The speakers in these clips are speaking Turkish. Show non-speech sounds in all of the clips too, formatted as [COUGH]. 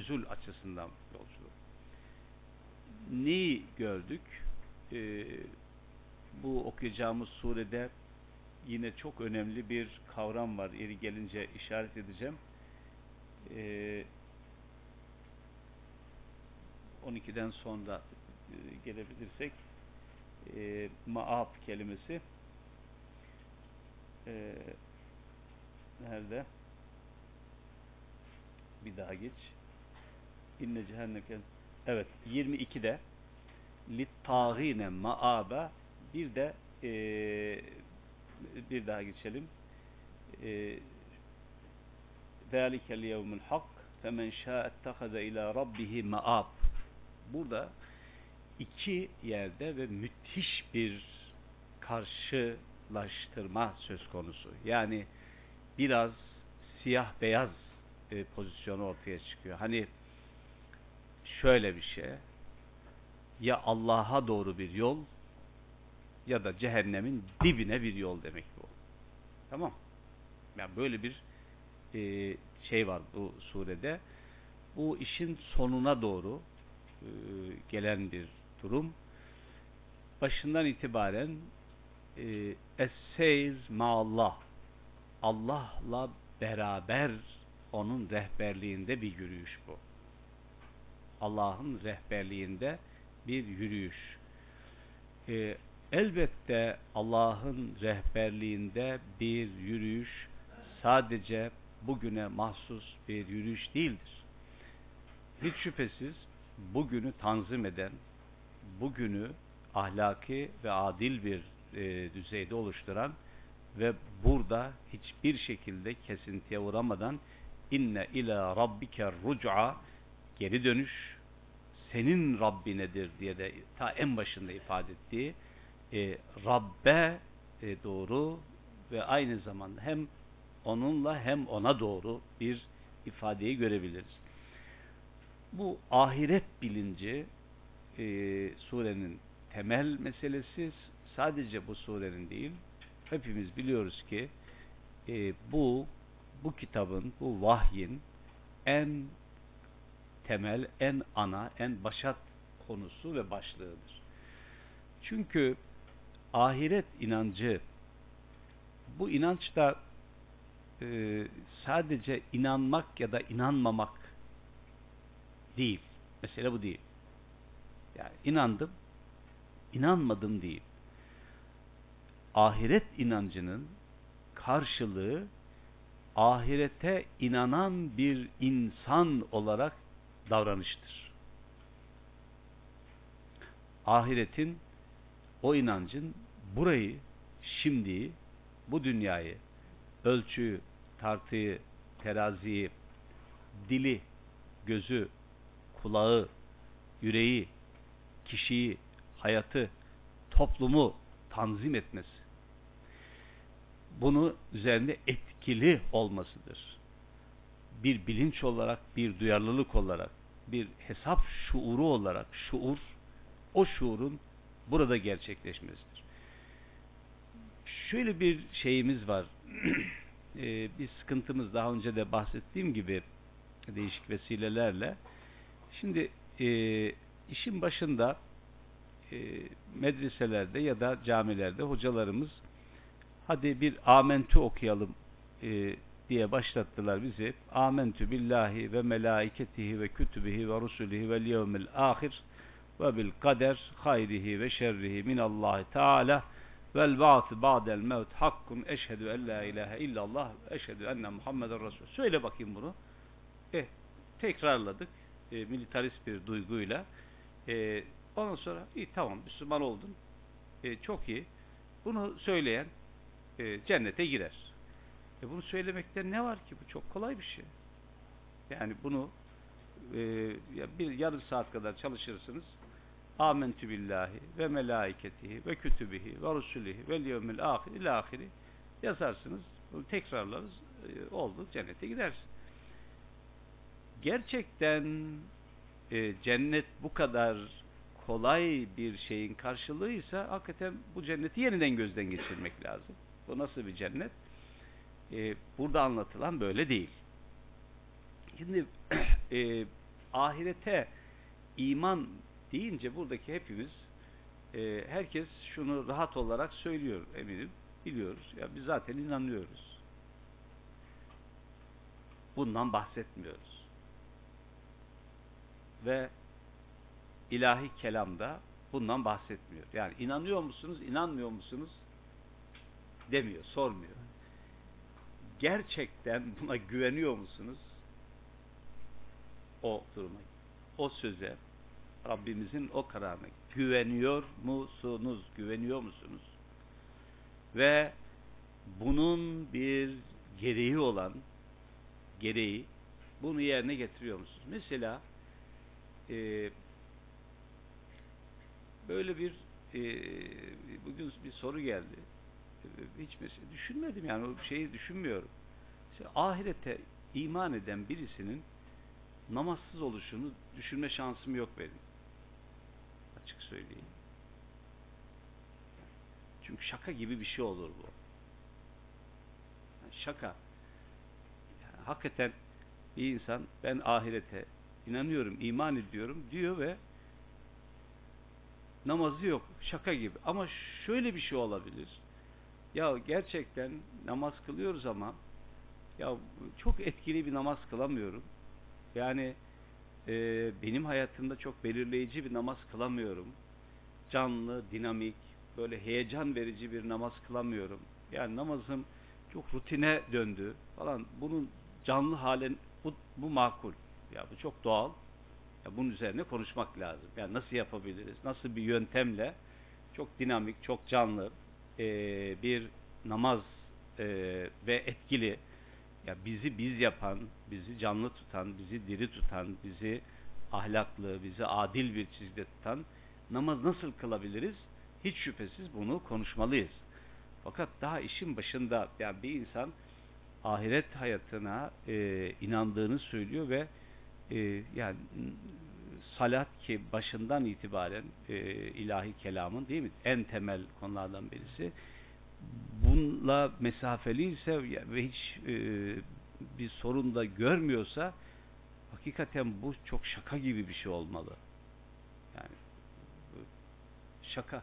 nüzul açısından yolculuk. Neyi gördük? Ee, bu okuyacağımız surede yine çok önemli bir kavram var. Yeri gelince işaret edeceğim. Ee, 12'den sonra e, gelebilirsek e, maab kelimesi e, nerede? Bir daha geç. İnne cehenneke evet 22'de littâgîne ma'abe bir de e, bir daha geçelim. E, ذَٰلِكَ الْيَوْمُ الْحَقِّ فَمَنْ شَاءَ اتَّخَذَ اِلَى رَبِّهِ مَآبٍ Burada iki yerde ve müthiş bir karşılaştırma söz konusu. Yani biraz siyah beyaz e, pozisyonu ortaya çıkıyor. Hani şöyle bir şey ya Allah'a doğru bir yol ya da cehennemin dibine bir yol demek bu. Tamam. Yani böyle bir e, şey var bu surede. Bu işin sonuna doğru e, gelen bir durum. Başından itibaren e, Es-seyz ma'allah Allah'la beraber onun rehberliğinde bir yürüyüş bu. Allah'ın rehberliğinde bir yürüyüş. Ee, elbette Allah'ın rehberliğinde bir yürüyüş sadece bugüne mahsus bir yürüyüş değildir. Hiç şüphesiz bugünü tanzim eden, bugünü ahlaki ve adil bir e, düzeyde oluşturan ve burada hiçbir şekilde kesintiye uğramadan inne ila rabbike ruc'a geri dönüş senin Rabbinedir diye de ta en başında ifade ettiği e, Rabbe e, doğru ve aynı zamanda hem onunla hem ona doğru bir ifadeyi görebiliriz. Bu ahiret bilinci e, surenin temel meselesi sadece bu surenin değil hepimiz biliyoruz ki e, bu bu kitabın, bu vahyin en temel, en ana, en başat konusu ve başlığıdır. Çünkü ahiret inancı bu inançta e, sadece inanmak ya da inanmamak değil. Mesele bu değil. Yani inandım, inanmadım değil. Ahiret inancının karşılığı ahirete inanan bir insan olarak davranıştır. Ahiretin, o inancın burayı, şimdi, bu dünyayı, ölçüyü, tartıyı, teraziyi, dili, gözü, kulağı, yüreği, kişiyi, hayatı, toplumu tanzim etmesi. Bunu üzerinde etkili olmasıdır. Bir bilinç olarak, bir duyarlılık olarak, bir hesap şuuru olarak, şuur, o şuurun burada gerçekleşmesidir. Şöyle bir şeyimiz var. [CLEARS THROAT] ee, bir sıkıntımız daha önce de bahsettiğim gibi değişik vesilelerle. Şimdi e, işin başında e, medreselerde ya da camilerde hocalarımız hadi bir amentü okuyalım e, diye başlattılar bizi. Amentü billahi ve melaiketihi ve kütübihi ve rusulihi vel yevmil ahir ve bil kader hayrihi ve şerrihi minallahi teala vel ba'si ba'del mevt hakkun eşhedü en la ilahe illallah eşhedü enne Muhammeden Resul. Söyle bakayım bunu. Eh, tekrarladık. E, militarist bir duyguyla. E, ondan sonra iyi tamam Müslüman oldun. E, çok iyi. Bunu söyleyen e, cennete girer. E bunu söylemekte ne var ki? Bu çok kolay bir şey. Yani bunu e, bir yarım saat kadar çalışırsınız. Amentü billahi ve melaiketihi ve kütübihi ve rusulihi ve yevmil ahir ila ahiri yazarsınız. Bunu tekrarlarız. E, oldu. Cennete gidersin. Gerçekten e, cennet bu kadar kolay bir şeyin karşılığıysa hakikaten bu cenneti yeniden gözden geçirmek lazım. Bu nasıl bir cennet? Ee, burada anlatılan böyle değil. Şimdi [CLEARS THROAT] e, ahirete iman deyince buradaki hepimiz e, herkes şunu rahat olarak söylüyor eminim. Biliyoruz. Ya biz zaten inanıyoruz. Bundan bahsetmiyoruz. Ve ilahi kelamda bundan bahsetmiyor. Yani inanıyor musunuz, inanmıyor musunuz demiyor, sormuyor. Gerçekten buna güveniyor musunuz? O duruma, o söze, Rabbimizin o kararına güveniyor musunuz? Güveniyor musunuz? Ve bunun bir gereği olan gereği bunu yerine getiriyor musunuz? Mesela e, böyle bir e, bugün bir soru geldi. E, hiç mesela düşünmedim yani o şeyi düşünmüyorum. Mesela ahirete iman eden birisinin namazsız oluşunu düşünme şansım yok benim. Açık söyleyeyim. Çünkü şaka gibi bir şey olur bu. Yani şaka. Yani hakikaten bir insan ben ahirete inanıyorum, iman ediyorum diyor ve namazı yok. Şaka gibi. Ama şöyle bir şey olabilir. Ya gerçekten namaz kılıyoruz ama ya çok etkili bir namaz kılamıyorum. Yani e, benim hayatımda çok belirleyici bir namaz kılamıyorum. Canlı, dinamik, böyle heyecan verici bir namaz kılamıyorum. Yani namazım çok rutine döndü falan. Bunun canlı halen bu, bu makul. Ya bu çok doğal. Ya bunun üzerine konuşmak lazım. Yani nasıl yapabiliriz? Nasıl bir yöntemle çok dinamik, çok canlı e, bir namaz e, ve etkili ya bizi biz yapan, bizi canlı tutan, bizi diri tutan, bizi ahlaklı, bizi adil bir çizgide tutan namaz nasıl kılabiliriz? Hiç şüphesiz bunu konuşmalıyız. Fakat daha işin başında yani bir insan ahiret hayatına e, inandığını söylüyor ve e, yani salat ki başından itibaren e, ilahi kelamın değil mi? En temel konulardan birisi. Bununla mesafeli ise ve hiç e, bir sorun da görmüyorsa hakikaten bu çok şaka gibi bir şey olmalı. Yani şaka.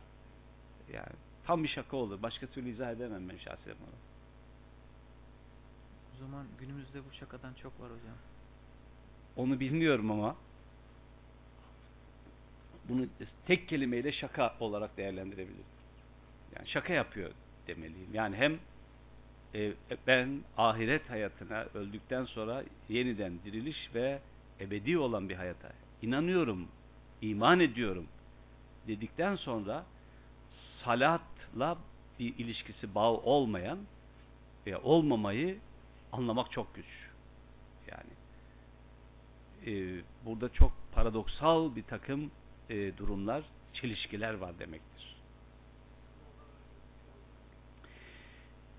Yani tam bir şaka olur. Başka türlü izah edemem ben şahsen bunu. O zaman günümüzde bu şakadan çok var hocam. Onu bilmiyorum ama bunu tek kelimeyle şaka olarak değerlendirebilirim. Yani şaka yapıyor demeliyim. Yani hem e, ben ahiret hayatına öldükten sonra yeniden diriliş ve ebedi olan bir hayata inanıyorum, iman ediyorum dedikten sonra salatla bir ilişkisi bağ olmayan veya olmamayı anlamak çok güç. Yani e, burada çok paradoksal bir takım e, durumlar, çelişkiler var demektir.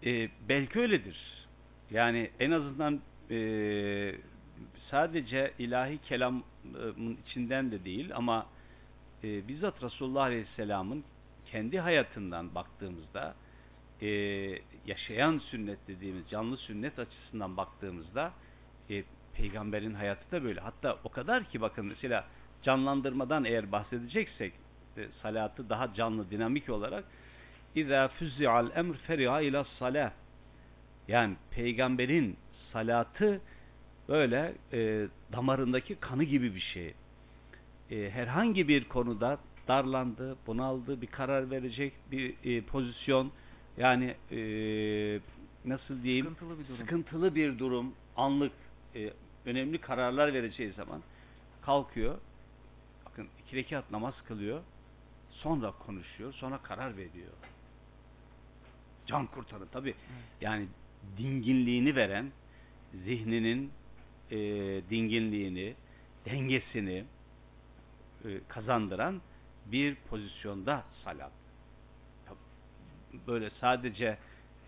E, belki öyledir. Yani en azından e, sadece ilahi kelamın içinden de değil ama e, bizzat Resulullah Aleyhisselam'ın kendi hayatından baktığımızda e, yaşayan sünnet dediğimiz canlı sünnet açısından baktığımızda e, peygamberin hayatı da böyle. Hatta o kadar ki bakın mesela canlandırmadan eğer bahsedeceksek e, salatı daha canlı dinamik olarak İza füzi'al emr feriha ila salah yani peygamberin salatı böyle e, damarındaki kanı gibi bir şey. E, herhangi bir konuda darlandı, bunaldı, bir karar verecek bir e, pozisyon yani e, nasıl diyeyim sıkıntılı bir durum, sıkıntılı bir durum anlık e, önemli kararlar vereceği zaman kalkıyor bakın iki rekat namaz kılıyor sonra konuşuyor sonra karar veriyor. Can kurtarı tabi yani dinginliğini veren zihninin e, dinginliğini dengesini e, kazandıran bir pozisyonda salat. Böyle sadece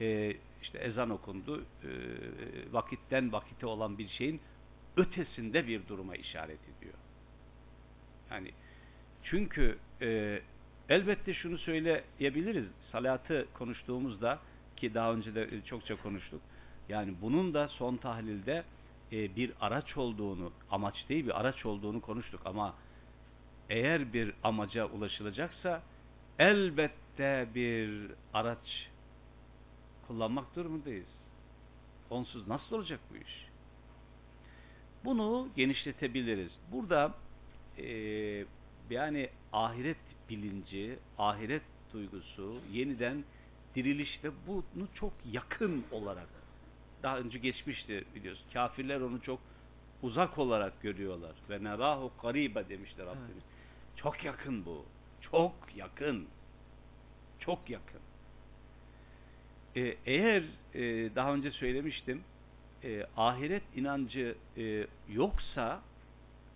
e, işte ezan okundu e, vakitten vakite olan bir şeyin ötesinde bir duruma işaret ediyor. Yani çünkü e, elbette şunu söyleyebiliriz. Salatı konuştuğumuzda ki daha önce de çokça konuştuk. Yani bunun da son tahlilde e, bir araç olduğunu, amaç değil bir araç olduğunu konuştuk ama eğer bir amaca ulaşılacaksa elbette bir araç kullanmak durumundayız. Onsuz nasıl olacak bu iş? Bunu genişletebiliriz. Burada e, yani ahiret bilinci, ahiret duygusu, yeniden diriliş ve bunu çok yakın olarak daha önce geçmişti biliyorsun. Kafirler onu çok uzak olarak görüyorlar. Ve nerahu garibe demişler Evet. Rabbimiz. Çok yakın bu. Çok yakın. Çok yakın. Ee, eğer e, daha önce söylemiştim e, ahiret inancı e, yoksa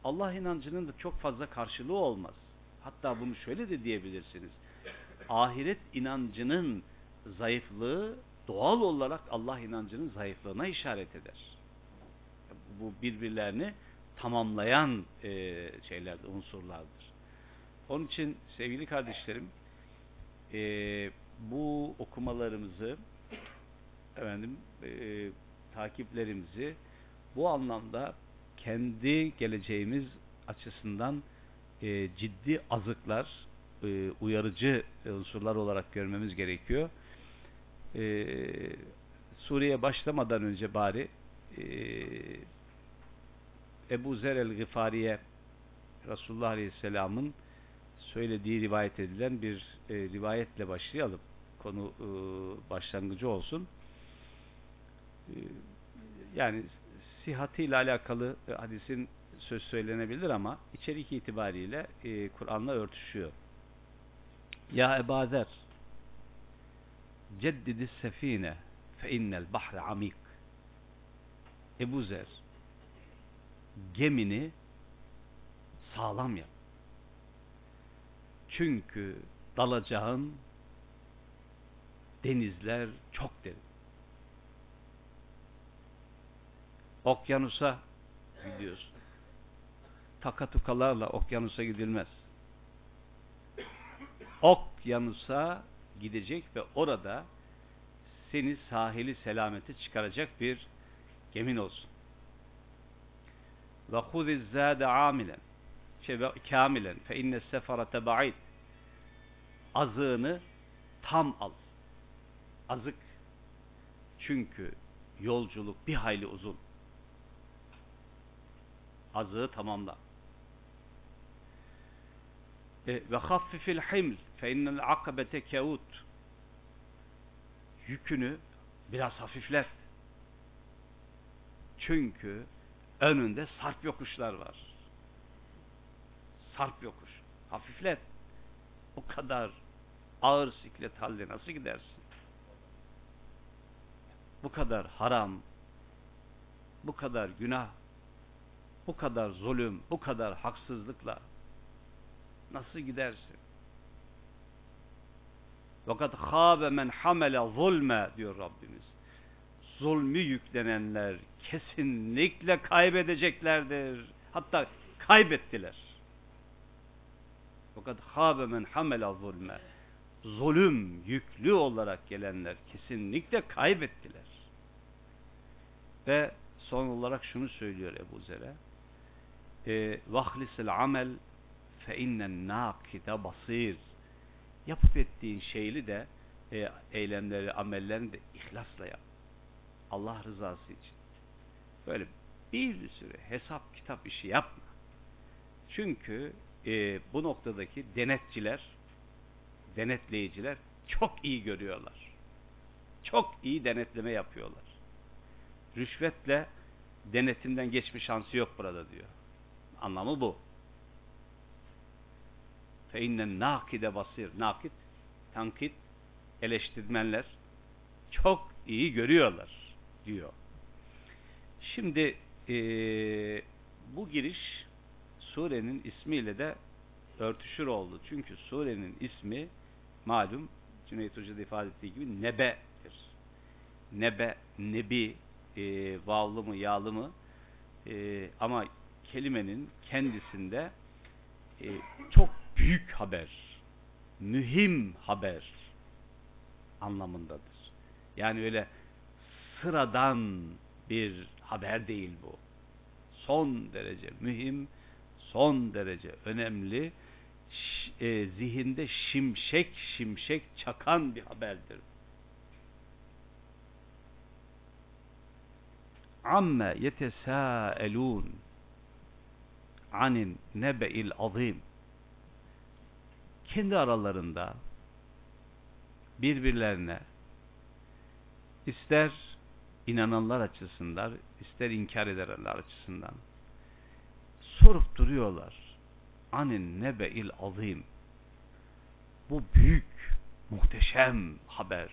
Allah inancının da çok fazla karşılığı olmaz. Hatta bunu şöyle de diyebilirsiniz. Ahiret inancının zayıflığı doğal olarak Allah inancının zayıflığına işaret eder. Bu birbirlerini tamamlayan e, şeylerdir, unsurlardır. Onun için sevgili kardeşlerim e, bu okumalarımızı efendim e, takiplerimizi bu anlamda kendi geleceğimiz açısından e, ciddi azıklar, e, uyarıcı unsurlar olarak görmemiz gerekiyor. E, Suriye başlamadan önce bari e, Ebu Zer el-Gıfari'ye Resulullah Aleyhisselam'ın söylediği rivayet edilen bir e, rivayetle başlayalım. Konu e, başlangıcı olsun. E, yani sihatiyle alakalı e, hadisin söz söylenebilir ama içerik itibariyle e, Kur'an'la örtüşüyor. Ya Ebu Zer ceddidis sefine fe innel bahre amik Ebu Zer gemini sağlam yap. Çünkü dalacağın denizler çok derin. Okyanusa gidiyorsun. Takatukalarla okyanusa gidilmez. Okyanusa gidecek ve orada seni sahili selamete çıkaracak bir gemin olsun. Ve huziz zâde amilen şey, kamilen fe inne seferete ba'id azığını tam al. Azık. Çünkü yolculuk bir hayli uzun. Azığı tamamla. E, ve haffifil himl fe innel akabete keut yükünü biraz hafiflet. Çünkü önünde sarp yokuşlar var. Sarp yokuş. Hafiflet. O kadar ağır siklet halde nasıl gidersin? Bu kadar haram, bu kadar günah, bu kadar zulüm, bu kadar haksızlıkla nasıl gidersin? Fakat khâbe men hamele zulme diyor Rabbimiz. Zulmü yüklenenler kesinlikle kaybedeceklerdir. Hatta kaybettiler. Fakat khâbe men hamele zulme. Zulüm yüklü olarak gelenler kesinlikle kaybettiler. Ve son olarak şunu söylüyor Ebu Zer'e. E, Vahlisel amel fe innen nakide basir. Yapıp ettiğin şeyli de e, eylemleri, amellerini de ihlasla yap. Allah rızası için. Böyle bir sürü hesap kitap işi yapma. Çünkü e, bu noktadaki denetçiler, denetleyiciler çok iyi görüyorlar. Çok iyi denetleme yapıyorlar. Rüşvetle denetimden geçme şansı yok burada diyor. Anlamı bu. Fe innen nakide basir. Nakit, tankit, eleştirmenler çok iyi görüyorlar diyor. Şimdi e, bu giriş surenin ismiyle de örtüşür oldu. Çünkü surenin ismi malum Cüneyt Hoca da ifade ettiği gibi nebe'tir. Nebe, nebi, e, vavlı mı, yağlı mı e, ama kelimenin kendisinde e, çok büyük haber, mühim haber anlamındadır. Yani öyle sıradan bir haber değil bu. Son derece mühim, son derece önemli, e, zihinde şimşek şimşek çakan bir haberdir. Amme yetesâelûn anin nebe'il azim. Kendi aralarında birbirlerine ister inananlar açısından ister inkar edenler açısından sorup duruyorlar anin nebe'il azim. Bu büyük muhteşem haber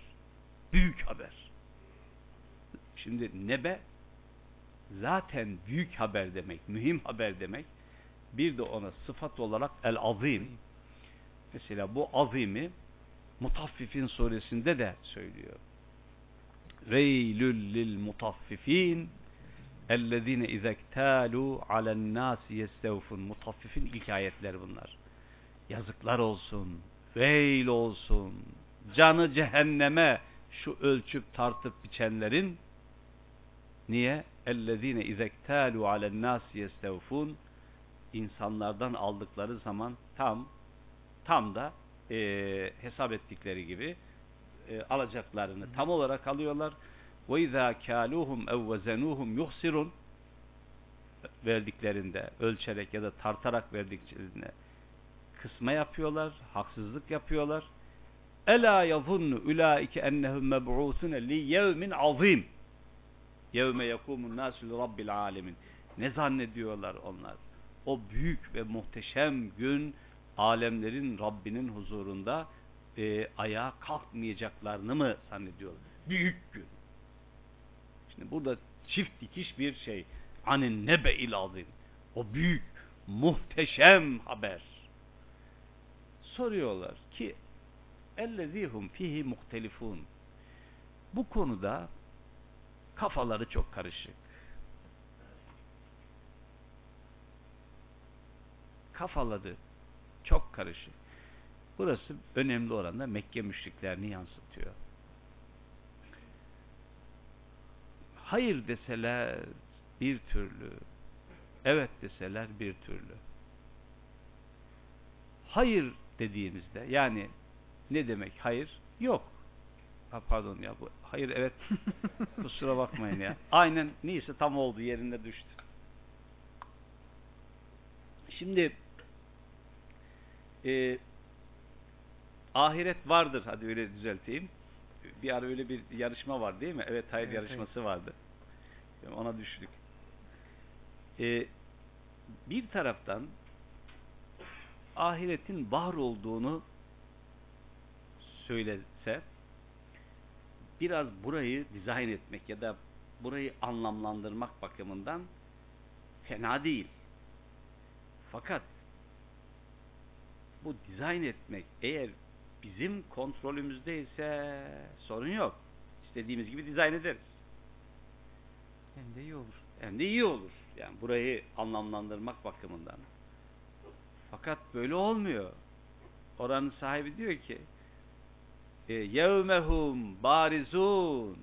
büyük haber. Şimdi nebe zaten büyük haber demek mühim haber demek bir de ona sıfat olarak el azim mesela bu azimi Mutaffifin suresinde de söylüyor. Veylül lil mutaffifin ellezine izektalu alen nasi yestevfun. Mutaffifin ilk ayetler bunlar. Yazıklar olsun, veil olsun, canı cehenneme şu ölçüp tartıp biçenlerin niye? Ellezine izektalu alen nasi yestevfun insanlardan aldıkları zaman tam tam da e, hesap ettikleri gibi e, alacaklarını tam olarak alıyorlar. İzâ kâluhum ev vezenuhum yuhsirun verdiklerinde ölçerek ya da tartarak verdiklerinde kısma yapıyorlar, haksızlık yapıyorlar. Ela yazunnu ulaike ennehum meb'ûsune li yevmin azim. Yevme yekumun nasu rabbil alemin. Ne zannediyorlar onlar? O büyük ve muhteşem gün alemlerin Rabbinin huzurunda e, ayağa kalkmayacaklarını mı zannediyorlar? Büyük gün. Şimdi burada çift dikiş bir şey. Anin nebe'il azim. O büyük, muhteşem haber. Soruyorlar ki ellezihum fihi muhtelifun. Bu konuda kafaları çok karışık. Kafaları çok karışık. Burası önemli oranda Mekke müşriklerini yansıtıyor. Hayır deseler bir türlü, evet deseler bir türlü. Hayır dediğimizde yani ne demek hayır? Yok. Ha, pardon ya bu hayır evet [LAUGHS] kusura bakmayın ya. Aynen neyse tam oldu yerinde düştü. Şimdi e, ahiret vardır hadi öyle düzelteyim. Bir ara öyle bir yarışma var değil mi? Evet hayır Evet, yarışması vardı. Ona düştük. E, bir taraftan ahiretin var olduğunu söylese biraz burayı dizayn etmek ya da burayı anlamlandırmak bakımından fena değil. Fakat bu dizayn etmek eğer bizim kontrolümüzdeyse sorun yok. İstediğimiz gibi dizayn ederiz. Hem de iyi olur. Hem de iyi olur. Yani burayı anlamlandırmak bakımından. Fakat böyle olmuyor. Oranın sahibi diyor ki yevmehum barizun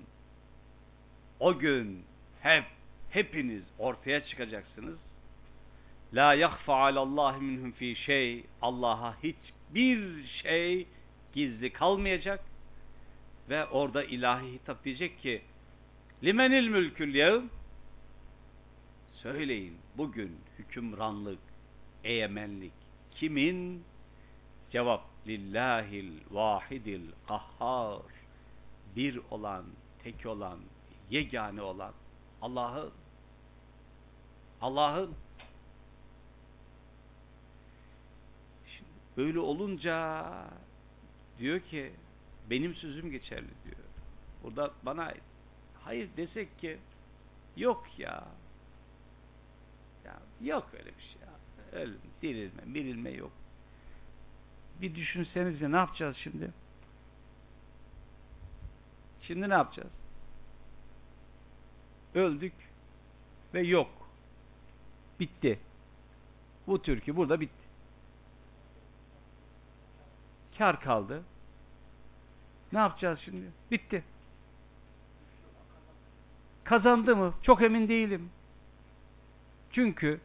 o gün hep hepiniz ortaya çıkacaksınız. La yahfa alallahi minhum fi şey. Allah'a hiçbir şey gizli kalmayacak. Ve orada ilahi hitap diyecek ki Limenil mülkül yevm Söyleyin bugün hükümranlık, egemenlik kimin? Cevap lillahil vahidil kahhar bir olan, tek olan, yegane olan Allah'ın Allah'ın Şimdi böyle olunca diyor ki benim sözüm geçerli diyor. Burada bana ait. Hayır desek ki yok ya. Ya yok öyle bir şey ya. Ölüm, dirilme, birilme yok. Bir düşünsenize ne yapacağız şimdi? Şimdi ne yapacağız? Öldük ve yok. Bitti. Bu türkü burada bitti. Kar kaldı. Ne yapacağız şimdi? Bitti. Kazandı mı? Çok emin değilim. Çünkü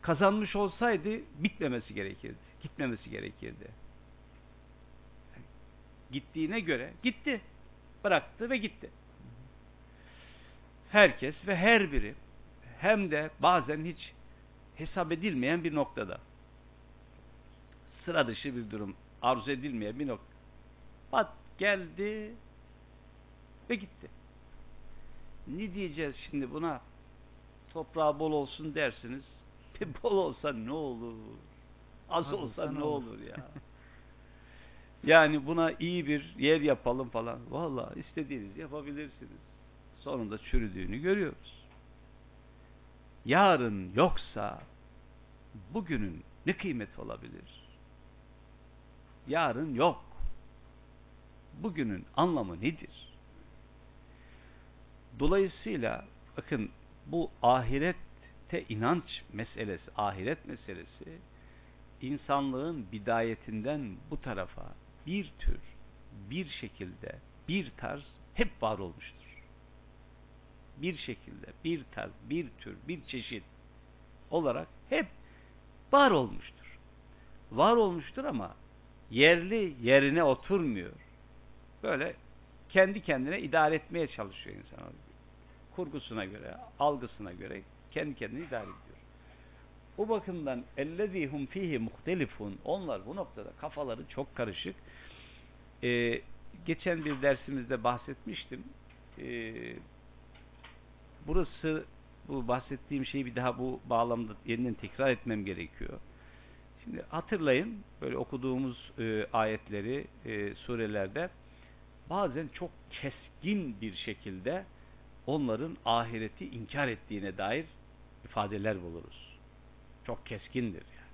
kazanmış olsaydı bitmemesi gerekirdi. Gitmemesi gerekirdi. Gittiğine göre gitti. Bıraktı ve gitti. Herkes ve her biri hem de bazen hiç hesap edilmeyen bir noktada sıra dışı bir durum arzu edilmeyen bir nokta pat geldi ve gitti. Ne diyeceğiz şimdi buna? Toprağı bol olsun dersiniz. [LAUGHS] Bir bol olsa ne olur? Az, Az olsa, ne olur, olur ya? [LAUGHS] yani buna iyi bir yer yapalım falan. Vallahi istediğiniz yapabilirsiniz. Sonunda çürüdüğünü görüyoruz. Yarın yoksa bugünün ne kıymeti olabilir? Yarın yok. Bugünün anlamı nedir? Dolayısıyla bakın bu ahirette inanç meselesi, ahiret meselesi insanlığın bidayetinden bu tarafa bir tür, bir şekilde, bir tarz hep var olmuştur. Bir şekilde, bir tarz, bir tür, bir çeşit olarak hep var olmuştur. Var olmuştur ama yerli yerine oturmuyor. Böyle kendi kendine idare etmeye çalışıyor insan. Kurgusuna göre, algısına göre kendi kendini idare ediyor. Bu bakımdan ellezîhum fihi muhtelifun onlar bu noktada kafaları çok karışık. Ee, geçen bir dersimizde bahsetmiştim. Ee, burası bu bahsettiğim şeyi bir daha bu bağlamda yeniden tekrar etmem gerekiyor. Şimdi hatırlayın böyle okuduğumuz e, ayetleri e, surelerde bazen çok keskin bir şekilde onların ahireti inkar ettiğine dair ifadeler buluruz. Çok keskindir yani.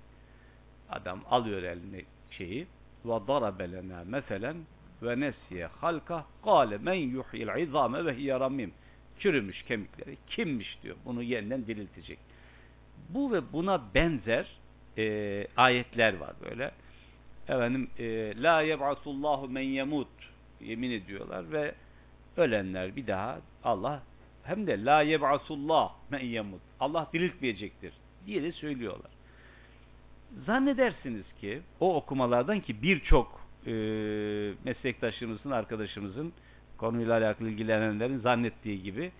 Adam alıyor eline şeyi ve darabe meselen ve nesiye halka kâle men yuhyil izame ve hiye ramim çürümüş kemikleri kimmiş diyor bunu yeniden diriltecek. Bu ve buna benzer e, ayetler var böyle. Efendim e, la yeb'asullahu men yemut yemin ediyorlar ve ölenler bir daha Allah hem de la yeb'asullah men yemut Allah diriltmeyecektir diye de söylüyorlar. Zannedersiniz ki o okumalardan ki birçok e, meslektaşımızın, arkadaşımızın konuyla alakalı ilgilenenlerin zannettiği gibi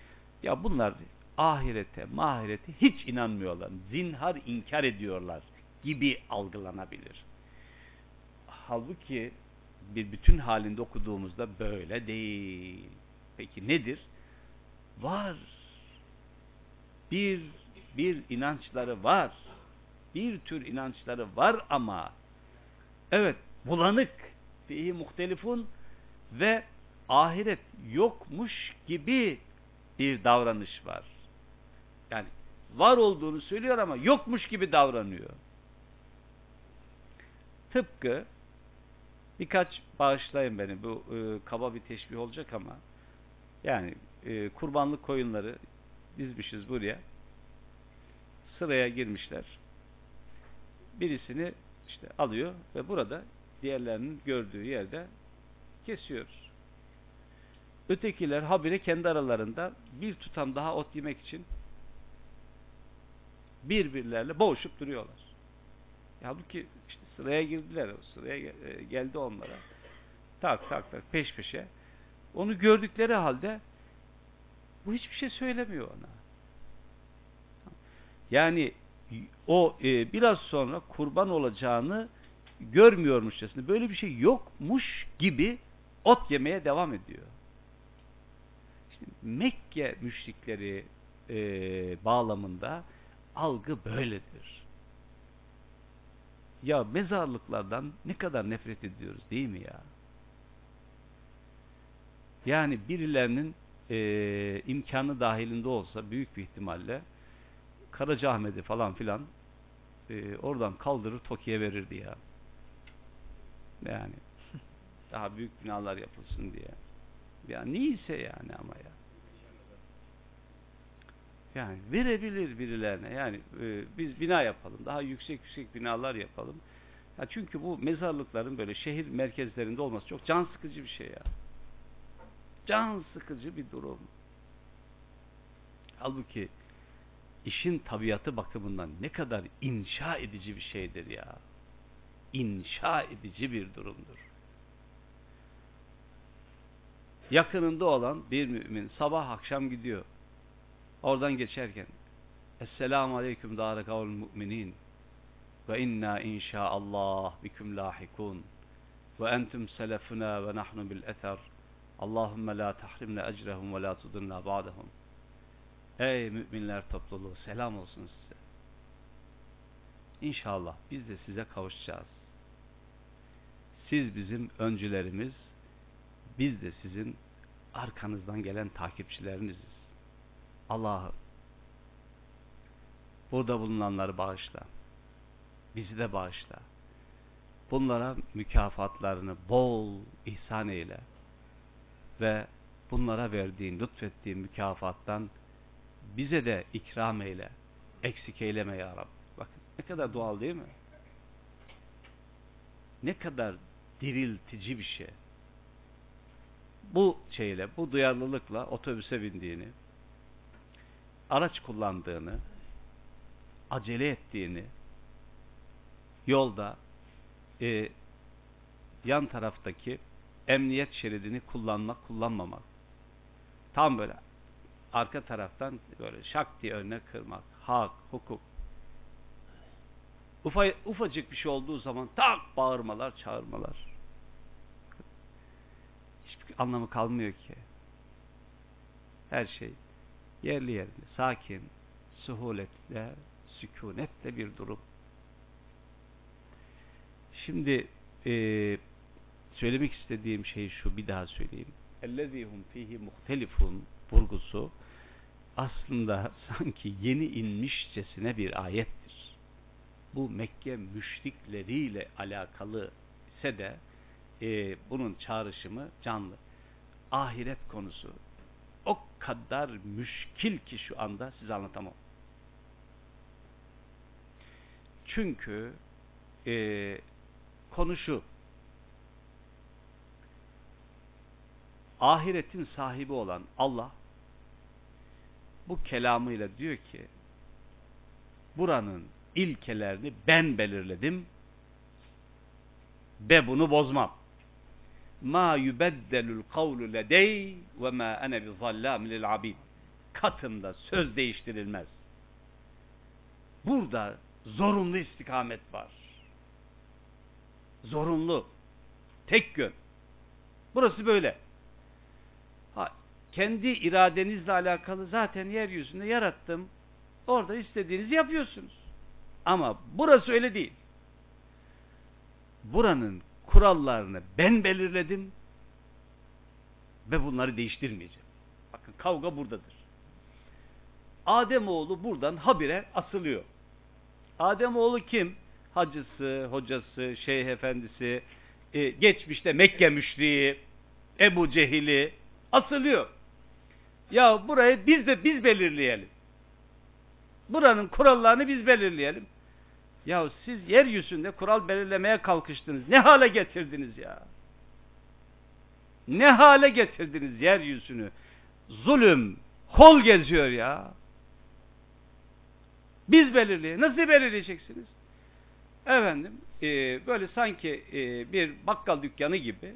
ya bunlar ahirete, mahirete hiç inanmıyorlar. Zinhar inkar ediyorlar gibi algılanabilir. Halbuki bir bütün halinde okuduğumuzda böyle değil. Peki nedir? Var. Bir bir inançları var. Bir tür inançları var ama evet bulanık fihi muhtelifun ve ahiret yokmuş gibi bir davranış var. Yani var olduğunu söylüyor ama yokmuş gibi davranıyor. Tıpkı birkaç bağışlayın beni bu e, kaba bir teşbih olacak ama yani e, kurbanlık koyunları dizmişiz buraya sıraya girmişler. Birisini işte alıyor ve burada diğerlerinin gördüğü yerde kesiyoruz. Ötekiler habire kendi aralarında bir tutam daha ot yemek için birbirlerle boğuşup duruyorlar. Halbuki işte sıraya girdiler, sıraya e, geldi onlara. Tak tak tak peş peşe. Onu gördükleri halde bu hiçbir şey söylemiyor ona. Yani o e, biraz sonra kurban olacağını görmüyormuşçasına böyle bir şey yokmuş gibi ot yemeye devam ediyor. İşte Mekke müşrikleri e, bağlamında algı böyledir. Ya mezarlıklardan ne kadar nefret ediyoruz değil mi ya? Yani birilerinin e, imkanı dahilinde olsa büyük bir ihtimalle Karacaahmet'i falan filan e, oradan kaldırır Toki'ye verirdi ya. Yani [LAUGHS] daha büyük binalar yapılsın diye. Ya neyse yani ama ya. Yani verebilir birilerine. Yani e, biz bina yapalım. Daha yüksek yüksek binalar yapalım. Ya çünkü bu mezarlıkların böyle şehir merkezlerinde olması çok can sıkıcı bir şey ya. Can sıkıcı bir durum. Halbuki işin tabiatı bakımından ne kadar inşa edici bir şeydir ya. İnşa edici bir durumdur. Yakınında olan bir mümin sabah akşam gidiyor. Oradan geçerken Esselamu aleyküm dâre kavl müminin ve inna inşaallah biküm lahikun ve entum selefuna ve nahnu bil eter Allahümme la tahrimne ecrehum ve la tudunna ba'dahum Ey müminler topluluğu selam olsun size. İnşallah biz de size kavuşacağız. Siz bizim öncülerimiz, biz de sizin arkanızdan gelen takipçileriniziz. Allah'ım burada bulunanları bağışla. Bizi de bağışla. Bunlara mükafatlarını bol ihsan eyle. Ve bunlara verdiğin, lütfettiğin mükafattan bize de ikram eyle. Eksik eyleme ya Rabbi. Bakın ne kadar doğal değil mi? Ne kadar diriltici bir şey. Bu şeyle, bu duyarlılıkla otobüse bindiğini, araç kullandığını, acele ettiğini, yolda e, yan taraftaki emniyet şeridini kullanmak, kullanmamak. Tam böyle arka taraftan böyle şak diye önüne kırmak. Hak, hukuk. Ufa, ufacık bir şey olduğu zaman tak bağırmalar, çağırmalar. Hiçbir anlamı kalmıyor ki. Her şey yerli yerinde, sakin, suhuletle, sükunetle bir durum. Şimdi e, söylemek istediğim şey şu, bir daha söyleyeyim. اَلَّذ۪ي هُمْ ف۪يهِ مُخْتَلِفُونَ vurgusu aslında [LAUGHS] sanki yeni inmişçesine bir ayettir. Bu Mekke müşrikleriyle alakalı ise de e, bunun çağrışımı canlı. Ahiret konusu o kadar müşkil ki şu anda size anlatamam. Çünkü e, konu ahiretin sahibi olan Allah bu kelamıyla diyor ki buranın ilkelerini ben belirledim ve bunu bozmam. Ma yubeddelul kavlu ledey ve ma ene bi zallam lil abid. Katımda söz değiştirilmez. Burada zorunlu istikamet var. Zorunlu. Tek yön. Burası böyle. Ha, kendi iradenizle alakalı zaten yeryüzünde yarattım. Orada istediğinizi yapıyorsunuz. Ama burası öyle değil. Buranın kurallarını ben belirledim ve bunları değiştirmeyeceğim. Bakın kavga buradadır. Ademoğlu buradan habire asılıyor. Ademoğlu kim? Hacısı, hocası, şeyh efendisi, e, geçmişte Mekke müşriği, Ebu Cehil'i asılıyor. Ya burayı biz de biz belirleyelim. Buranın kurallarını biz belirleyelim. Ya siz yeryüzünde kural belirlemeye kalkıştınız. Ne hale getirdiniz ya? Ne hale getirdiniz yeryüzünü? Zulüm, hol geziyor ya. Biz belirleyelim. Nasıl belirleyeceksiniz? Efendim, e, böyle sanki e, bir bakkal dükkanı gibi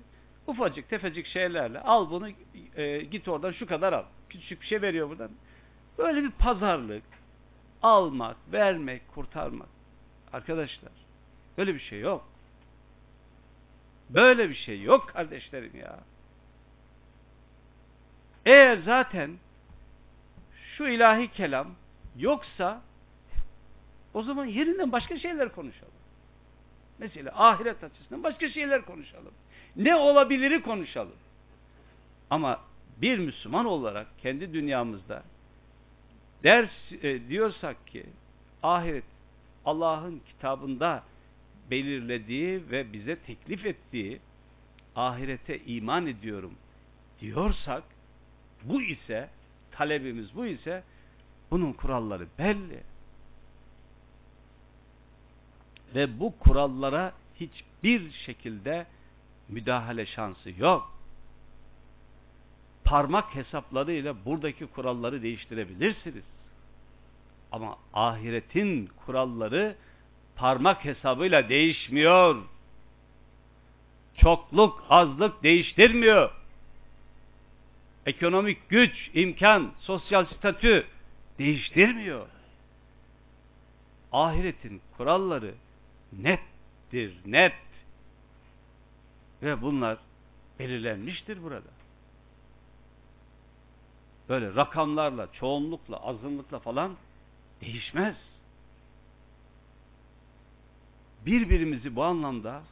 ufacık tefecik şeylerle al bunu e, git oradan şu kadar al. Küçük bir şey veriyor buradan. Böyle bir pazarlık, almak, vermek, kurtarmak. Arkadaşlar, böyle bir şey yok. Böyle bir şey yok kardeşlerim ya. Eğer zaten şu ilahi kelam yoksa o zaman yerinden başka şeyler konuşalım. Mesela ahiret açısından başka şeyler konuşalım. Ne olabiliri konuşalım. Ama bir Müslüman olarak kendi dünyamızda ders e, diyorsak ki ahiret Allah'ın kitabında belirlediği ve bize teklif ettiği ahirete iman ediyorum diyorsak bu ise talebimiz bu ise bunun kuralları belli. Ve bu kurallara hiçbir şekilde müdahale şansı yok. parmak hesaplarıyla buradaki kuralları değiştirebilirsiniz. Ama ahiretin kuralları parmak hesabıyla değişmiyor. Çokluk, azlık değiştirmiyor. Ekonomik güç, imkan, sosyal statü değiştirmiyor. Ahiretin kuralları nettir, net. Ve bunlar belirlenmiştir burada. Böyle rakamlarla, çoğunlukla, azınlıkla falan değişmez. Birbirimizi bu anlamda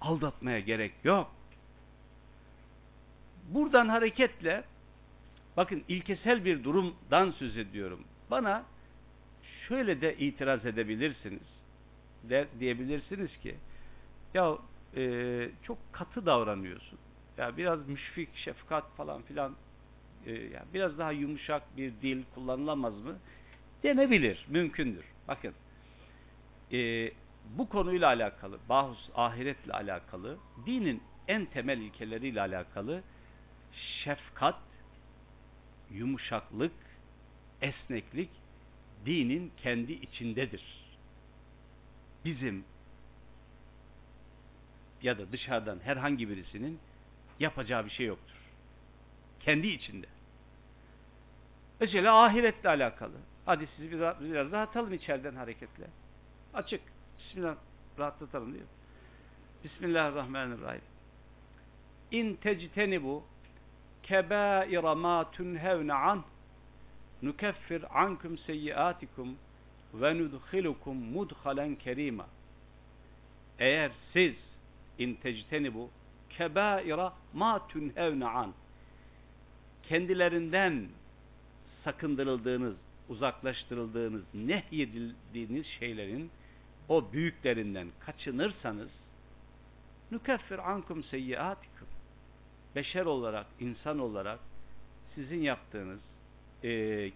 aldatmaya gerek yok. Buradan hareketle bakın ilkesel bir durumdan söz ediyorum. Bana şöyle de itiraz edebilirsiniz. De, diyebilirsiniz ki ya e, çok katı davranıyorsun. Ya biraz müşfik, şefkat falan filan e, ya biraz daha yumuşak bir dil kullanılamaz mı? Denebilir, mümkündür. Bakın e, bu konuyla alakalı, bahus ahiretle alakalı, dinin en temel ilkeleriyle alakalı şefkat, yumuşaklık, esneklik dinin kendi içindedir. Bizim ya da dışarıdan herhangi birisinin yapacağı bir şey yoktur. Kendi içinde. Mesela ahiretle alakalı. Hadi sizi biraz, biraz daha atalım içeriden hareketle. Açık. Bismillah rahatlatalım diyor. Bismillahirrahmanirrahim. İn tectenibu kebaira ma tunhevne an nukeffir ankum seyyiatikum ve nudkhilukum mudhalen kerima. Eğer siz in tectenibu kebaira ma tunhevne an kendilerinden sakındırıldığınız, uzaklaştırıldığınız, nehyedildiğiniz şeylerin o büyüklerinden kaçınırsanız nükeffir ankum seyyiatikum beşer olarak, insan olarak sizin yaptığınız e,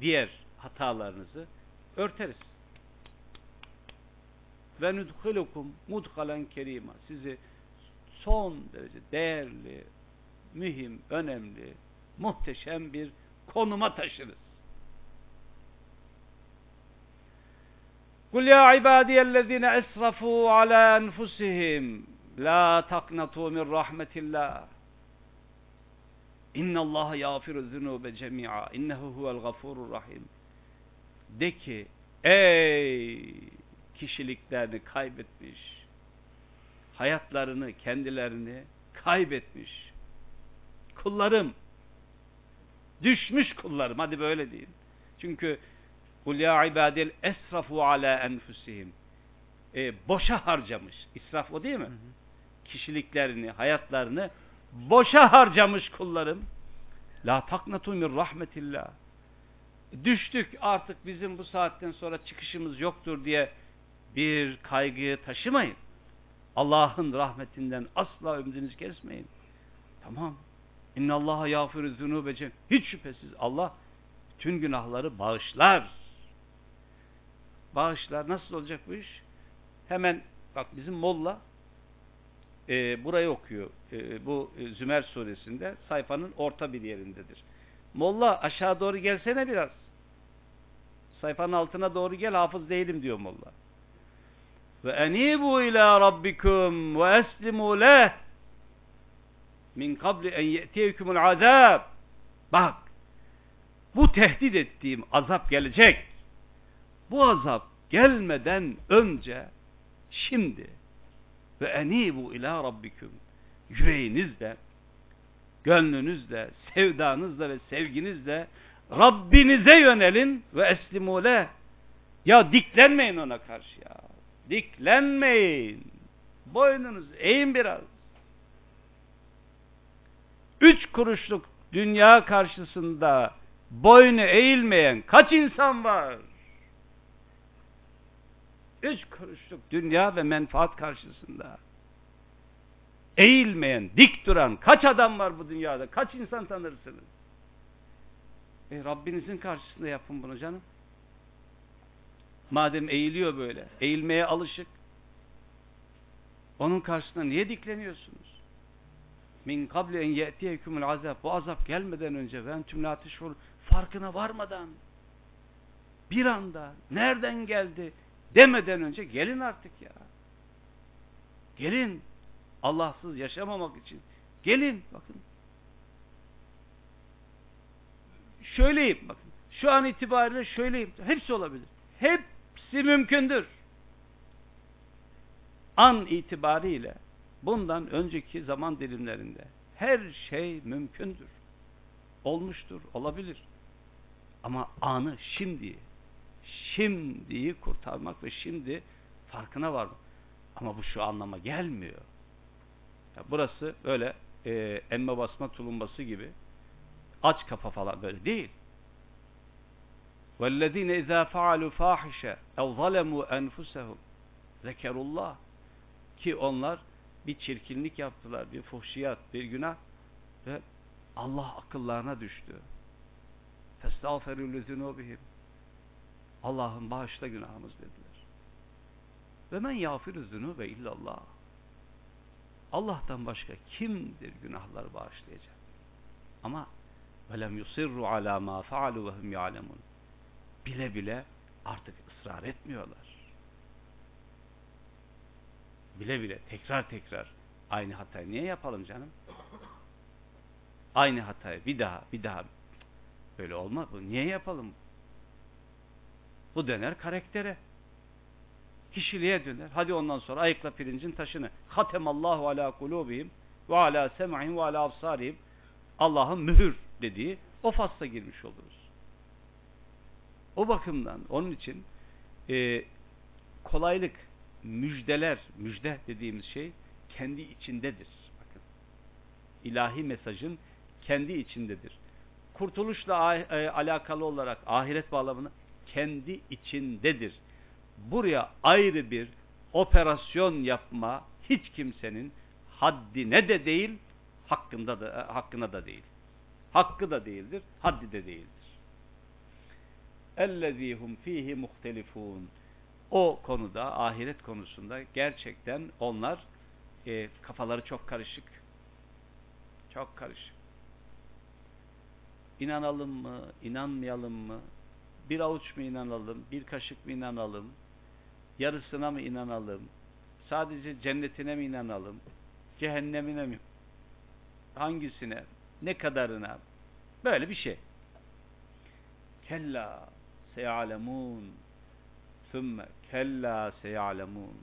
diğer hatalarınızı örteriz. Ve nudkhilukum mudhalen kerima sizi son derece değerli, mühim, önemli, muhteşem bir konuma taşırız. Kul ya ibadiyellezine esrafu ala enfusihim la taknatu min rahmetillah. İnna Allah yağfiru zunube cemi'a. İnnehu huvel gafurur rahim. De ki ey kişiliklerini kaybetmiş, hayatlarını, kendilerini kaybetmiş kullarım, düşmüş kullarım, hadi böyle deyin. Çünkü kul ya ibadil esrafu ala enfusihim e, boşa harcamış. İsraf o değil mi? Hı hı. Kişiliklerini, hayatlarını boşa harcamış kullarım. La taknatu min rahmetillah. Düştük artık bizim bu saatten sonra çıkışımız yoktur diye bir kaygıyı taşımayın. Allah'ın rahmetinden asla ümidinizi kesmeyin. Tamam. İnna Allaha yağfiru zunube cem. Hiç şüphesiz Allah bütün günahları bağışlar. Bağışlar. Nasıl olacak bu iş? Hemen bak bizim Molla e, burayı okuyor. E, bu e, Zümer suresinde sayfanın orta bir yerindedir. Molla aşağı doğru gelsene biraz. Sayfanın altına doğru gel hafız değilim diyor Molla. Ve enibu ila rabbikum ve eslimu leh min kabli en ye'tiyekumul azab. Bak bu tehdit ettiğim azap gelecek. Bu azap gelmeden önce şimdi. Ve enibu ila rabbikum. Yüreğinizle gönlünüzle sevdanızla ve sevginizle Rabbinize yönelin ve eslimule ya diklenmeyin ona karşı ya. Diklenmeyin. Boynunuz eğin biraz. Üç kuruşluk dünya karşısında boynu eğilmeyen kaç insan var üç kuruşluk dünya ve menfaat karşısında eğilmeyen, dik duran kaç adam var bu dünyada? Kaç insan tanırsınız? E Rabbinizin karşısında yapın bunu canım. Madem eğiliyor böyle, eğilmeye alışık. Onun karşısında niye dikleniyorsunuz? min kabli en ye'tiyekumul azab bu azap gelmeden önce ve entüm la teş'ur farkına varmadan bir anda nereden geldi demeden önce gelin artık ya. Gelin. Allahsız yaşamamak için. Gelin bakın. Şöyleyim bakın. Şu an itibariyle şöyleyim. Hepsi olabilir. Hepsi mümkündür. An itibariyle bundan önceki zaman dilimlerinde her şey mümkündür. Olmuştur, olabilir. Ama anı şimdi, şimdiyi kurtarmak ve şimdi farkına varmak. Ama bu şu anlama gelmiyor. Ya burası böyle e, emme basma tulumbası gibi aç kafa falan böyle değil. وَالَّذ۪ينَ اِذَا فَعَلُوا فَاحِشَ اَوْ ظَلَمُوا اَنْفُسَهُمْ ذَكَرُوا Ki onlar bir çirkinlik yaptılar, bir fuhşiyat, bir günah ve Allah akıllarına düştü. فَاسْتَغْفَرُوا لِذُنُوبِهِمْ Allah'ım bağışla günahımız dediler. Ve men yağfiru zunube illallah. Allah'tan başka kimdir günahları bağışlayacak? Ama velem yusirru ala ma faalu ve hum ya'lemun. Bile bile artık ısrar etmiyorlar. Bile bile tekrar tekrar aynı hatayı niye yapalım canım? Aynı hatayı bir daha bir daha böyle olmaz bu. Niye yapalım? Bu döner karaktere. Kişiliğe döner. Hadi ondan sonra ayıkla pirincin taşını. Hatemallahu ala kulubihim ve ala sem'ihim ve ala absarihim. Allah'ın mühür dediği o fasla girmiş oluruz. O bakımdan onun için e, kolaylık, müjdeler, müjde dediğimiz şey kendi içindedir. Bakın. İlahi mesajın kendi içindedir. Kurtuluşla e, alakalı olarak ahiret bağlamını kendi içindedir. Buraya ayrı bir operasyon yapma hiç kimsenin haddine de değil, hakkında da e, hakkına da değil. Hakkı da değildir, haddi de değildir. Ellezihum fihi muhtelifun. O konuda, ahiret konusunda gerçekten onlar e, kafaları çok karışık. Çok karışık. İnanalım mı, inanmayalım mı? Bir avuç mu inanalım, bir kaşık mı inanalım? Yarısına mı inanalım? Sadece cennetine mi inanalım? Cehennemine mi? Hangisine? Ne kadarına? Böyle bir şey. Kella seyalemun sümme kella seyalemun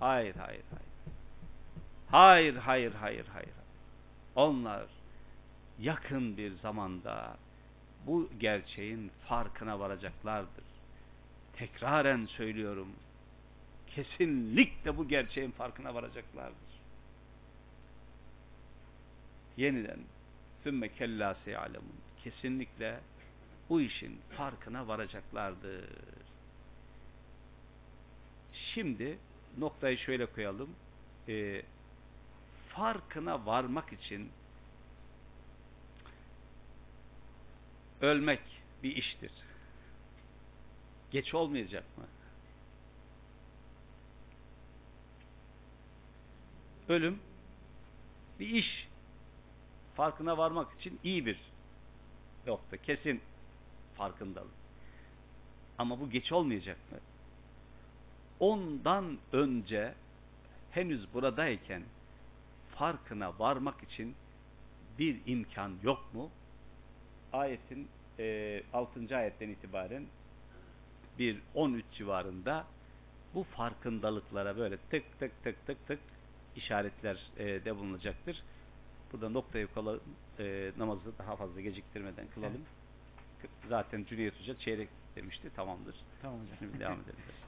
hayır hayır hayır hayır hayır hayır hayır onlar yakın bir zamanda bu gerçeğin farkına varacaklardır. Tekraren söylüyorum. Kesinlikle bu gerçeğin farkına varacaklardır. Yeniden sümme kella seyalemun kesinlikle bu işin farkına varacaklardır. Şimdi noktayı şöyle koyalım. E, farkına varmak için ölmek bir iştir. Geç olmayacak mı? Ölüm bir iş. Farkına varmak için iyi bir nokta. Kesin farkındalık. Ama bu geç olmayacak mı? Ondan önce henüz buradayken farkına varmak için bir imkan yok mu? Ayetin e, 6. ayetten itibaren bir 13 civarında bu farkındalıklara böyle tık tık tık tık tık işaretler e, de bulunacaktır. Burada noktayı koyalım, e, namazı daha fazla geciktirmeden kılalım. Evet. Zaten Cüneyt Hoca çeyrek demişti. Tamamdır. Tamam hocam. Şimdi devam edelim. [LAUGHS]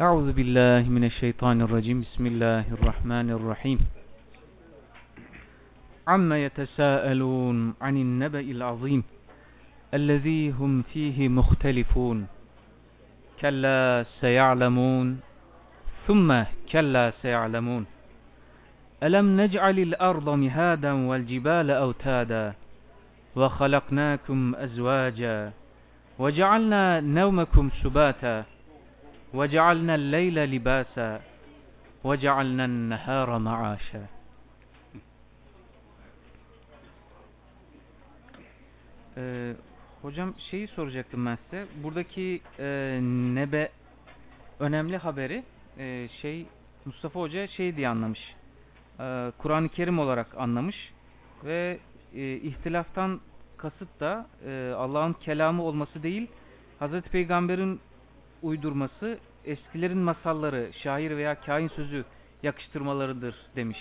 أعوذ بالله من الشيطان الرجيم. بسم الله الرحمن الرحيم. عما يتساءلون عن النبأ العظيم الذي هم فيه مختلفون. كلا سيعلمون. ثم كلا سيعلمون. ألم نجعل الأرض مهادا والجبال أوتادا وخلقناكم أزواجا وجعلنا نومكم سباتا وجعلنا الليل لباسا وجعلنا النهار معاشا Ee, hocam şeyi soracaktım ben size. Buradaki e, nebe önemli haberi e, şey Mustafa Hoca şey diye anlamış. E, Kur'an-ı Kerim olarak anlamış ve e, ihtilaftan kasıt da e, Allah'ın kelamı olması değil, Hazreti Peygamber'in uydurması, eskilerin masalları, şair veya kain sözü yakıştırmalarıdır demiş.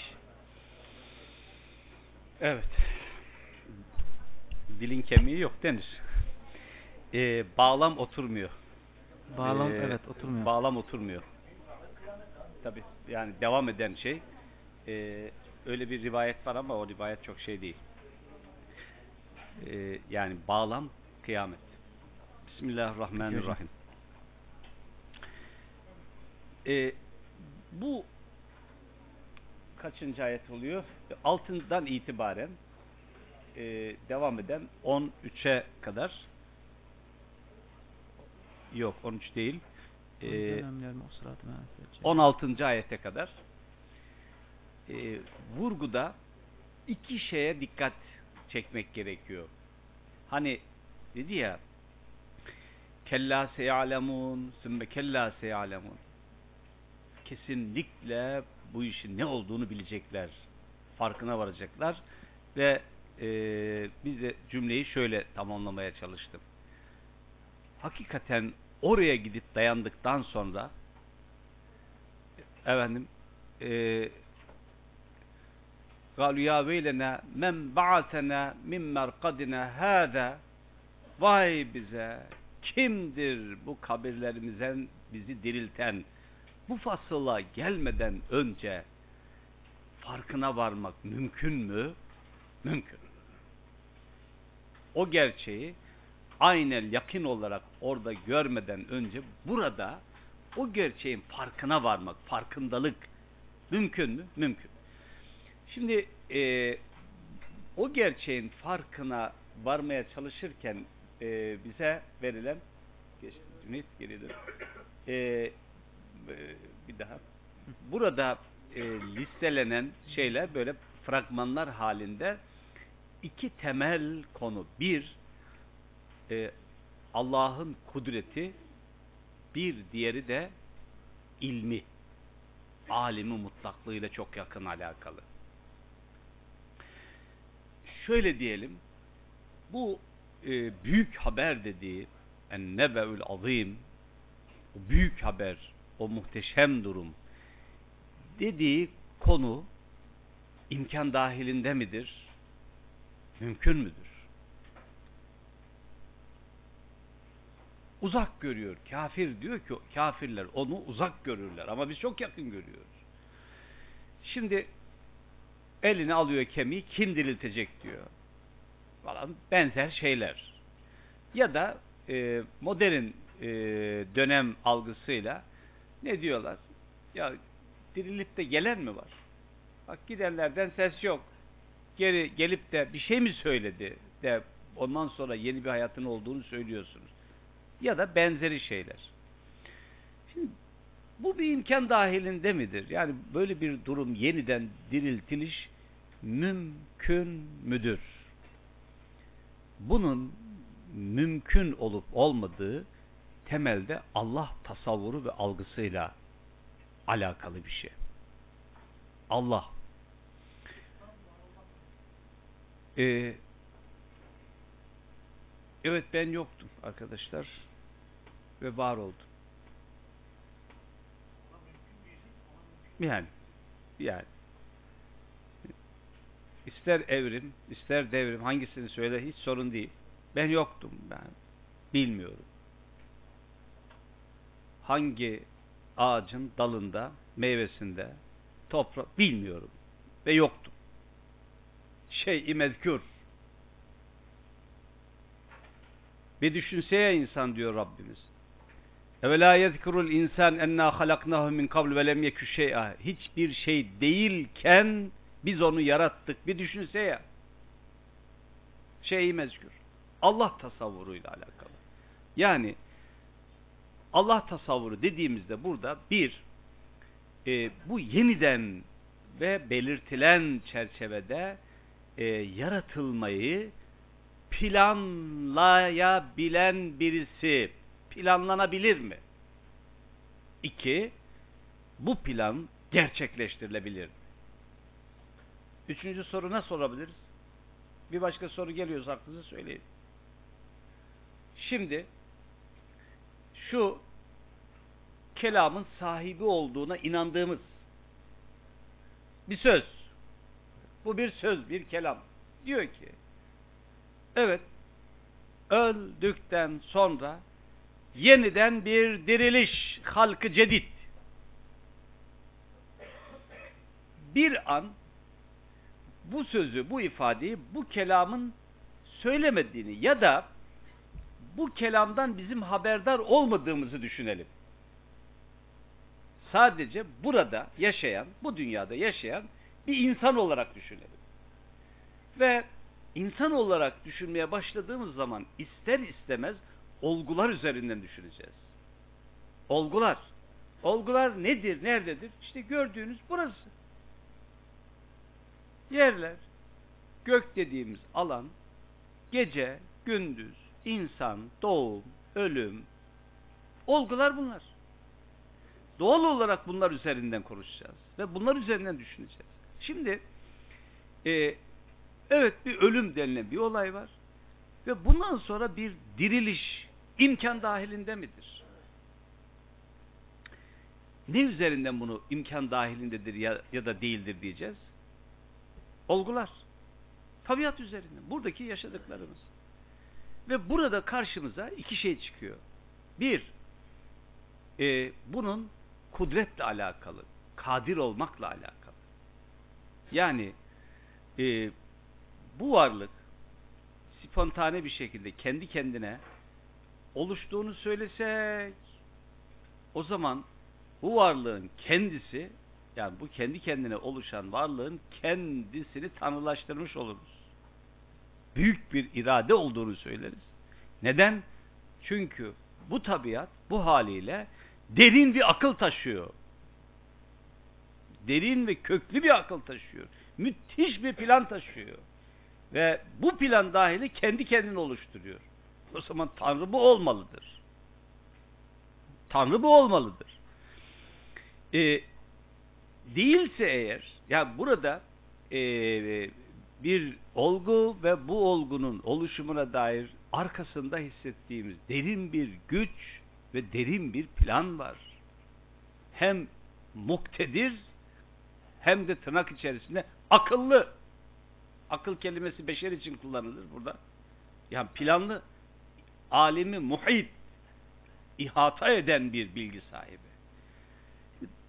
Evet. Dilin kemiği yok denir. Ee, bağlam oturmuyor. Bağlam Ee, evet oturmuyor. Bağlam oturmuyor. Tabi yani devam eden şey e, öyle bir rivayet var ama o rivayet çok şey değil. Ee, yani bağlam kıyamet. Bismillahirrahmanirrahim. Ee, bu kaçıncı ayet oluyor? Altından itibaren e, devam eden 13'e kadar yok 13 değil e, 16. ayete kadar e, vurguda iki şeye dikkat çekmek gerekiyor. Hani dedi ya kella seyalemun sümme kella seyalemun kesinlikle bu işin ne olduğunu bilecekler. Farkına varacaklar ve e, biz de cümleyi şöyle tamamlamaya çalıştım. Hakikaten oraya gidip dayandıktan sonra efendim e, قالوا يا ويلنا من بعثنا من مرقدنا هذا vay bize kimdir bu kabirlerimizden bizi dirilten bu fasıla gelmeden önce farkına varmak mümkün mü? Mümkün. O gerçeği aynen yakın olarak orada görmeden önce burada o gerçeğin farkına varmak, farkındalık mümkün mü? Mümkün. Şimdi e, o gerçeğin farkına varmaya çalışırken e, bize verilen geçti, Cüneyt geriye dön. E, bir daha. Burada e, listelenen şeyler böyle fragmanlar halinde iki temel konu. Bir, e, Allah'ın kudreti, bir diğeri de ilmi, alimi mutlaklığıyla çok yakın alakalı. Şöyle diyelim, bu e, büyük haber dediği en-nebe'ül azim, o büyük haber, o muhteşem durum dediği konu imkan dahilinde midir? Mümkün müdür? Uzak görüyor. Kafir diyor ki kafirler onu uzak görürler ama biz çok yakın görüyoruz. Şimdi elini alıyor kemiği kim diriltecek diyor. Falan benzer şeyler. Ya da e, modern e, dönem algısıyla ne diyorlar? Ya dirilip de gelen mi var? Bak gidenlerden ses yok. Geri gelip de bir şey mi söyledi de ondan sonra yeni bir hayatın olduğunu söylüyorsunuz. Ya da benzeri şeyler. Şimdi bu bir imkan dahilinde midir? Yani böyle bir durum yeniden diriltiliş mümkün müdür? Bunun mümkün olup olmadığı temelde Allah tasavvuru ve algısıyla alakalı bir şey. Allah. Ee, evet ben yoktum arkadaşlar ve var oldum. Yani yani ister evrim, ister devrim hangisini söyle hiç sorun değil. Ben yoktum ben. Bilmiyorum. Hangi ağacın dalında, meyvesinde, toprak bilmiyorum ve yoktu. Şey-i. Bir düşünseye insan diyor Rabbimiz. Evela yezkurul insan enna halaknahu min kabl ve lem yekü şey'a. Hiçbir şey değilken biz onu yarattık. Bir düşünseye. Şey-i mezkür. Allah tasavvuruyla alakalı. Yani Allah tasavvuru dediğimizde burada bir e, bu yeniden ve belirtilen çerçevede e, yaratılmayı planlayabilen birisi planlanabilir mi? İki, bu plan gerçekleştirilebilir mi? Üçüncü soru ne sorabiliriz? Bir başka soru geliyorsa aklınıza söyleyin. Şimdi şu kelamın sahibi olduğuna inandığımız bir söz. Bu bir söz, bir kelam. Diyor ki evet öldükten sonra yeniden bir diriliş halkı cedid. Bir an bu sözü, bu ifadeyi bu kelamın söylemediğini ya da bu kelamdan bizim haberdar olmadığımızı düşünelim. Sadece burada yaşayan, bu dünyada yaşayan bir insan olarak düşünelim. Ve insan olarak düşünmeye başladığımız zaman ister istemez olgular üzerinden düşüneceğiz. Olgular. Olgular nedir, nerededir? İşte gördüğünüz burası. Yerler, gök dediğimiz alan, gece, gündüz, insan, doğum, ölüm, olgular bunlar. Doğal olarak bunlar üzerinden konuşacağız ve bunlar üzerinden düşüneceğiz. Şimdi e, evet bir ölüm denilen bir olay var ve bundan sonra bir diriliş imkan dahilinde midir? Ne üzerinden bunu imkan dahilindedir ya, ya da değildir diyeceğiz? Olgular. Tabiat üzerinden. Buradaki yaşadıklarımız. Ve burada karşımıza iki şey çıkıyor. Bir, e, bunun kudretle alakalı, kadir olmakla alakalı. Yani e, bu varlık spontane bir şekilde kendi kendine oluştuğunu söylesek o zaman bu varlığın kendisi yani bu kendi kendine oluşan varlığın kendisini tanrılaştırmış oluruz. Büyük bir irade olduğunu söyleriz. Neden? Çünkü bu tabiat bu haliyle derin bir akıl taşıyor. Derin ve köklü bir akıl taşıyor. Müthiş bir plan taşıyor. Ve bu plan dahili kendi kendini oluşturuyor. O zaman Tanrı bu olmalıdır. Tanrı bu olmalıdır. Ee, değilse eğer, yani burada e, bir olgu ve bu olgunun oluşumuna dair arkasında hissettiğimiz derin bir güç ve derin bir plan var. Hem muktedir hem de tırnak içerisinde akıllı. Akıl kelimesi beşer için kullanılır burada. Yani planlı, alemi muhit, ihata eden bir bilgi sahibi.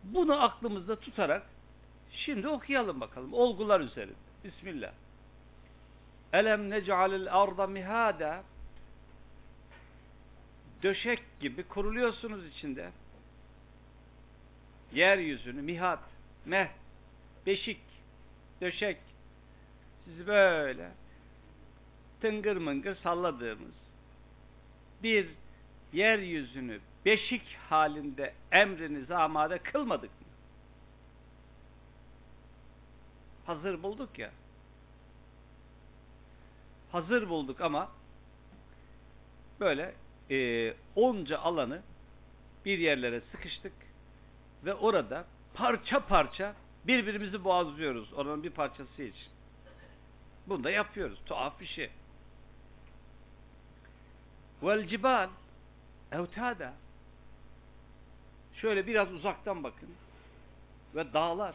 Bunu aklımızda tutarak şimdi okuyalım bakalım olgular üzerinde. Bismillah. Elem nec'alil arda mihada döşek gibi kuruluyorsunuz içinde. Yeryüzünü mihat, meh, beşik, döşek sizi böyle tıngır mıngır salladığımız bir yeryüzünü beşik halinde emrinize amade kılmadık mı? Hazır bulduk ya. Hazır bulduk ama böyle e, onca alanı bir yerlere sıkıştık ve orada parça parça birbirimizi boğazlıyoruz oranın bir parçası için. Bunu da yapıyoruz. Tuhaf bir şey. Vel cibal evtada şöyle biraz uzaktan bakın ve dağlar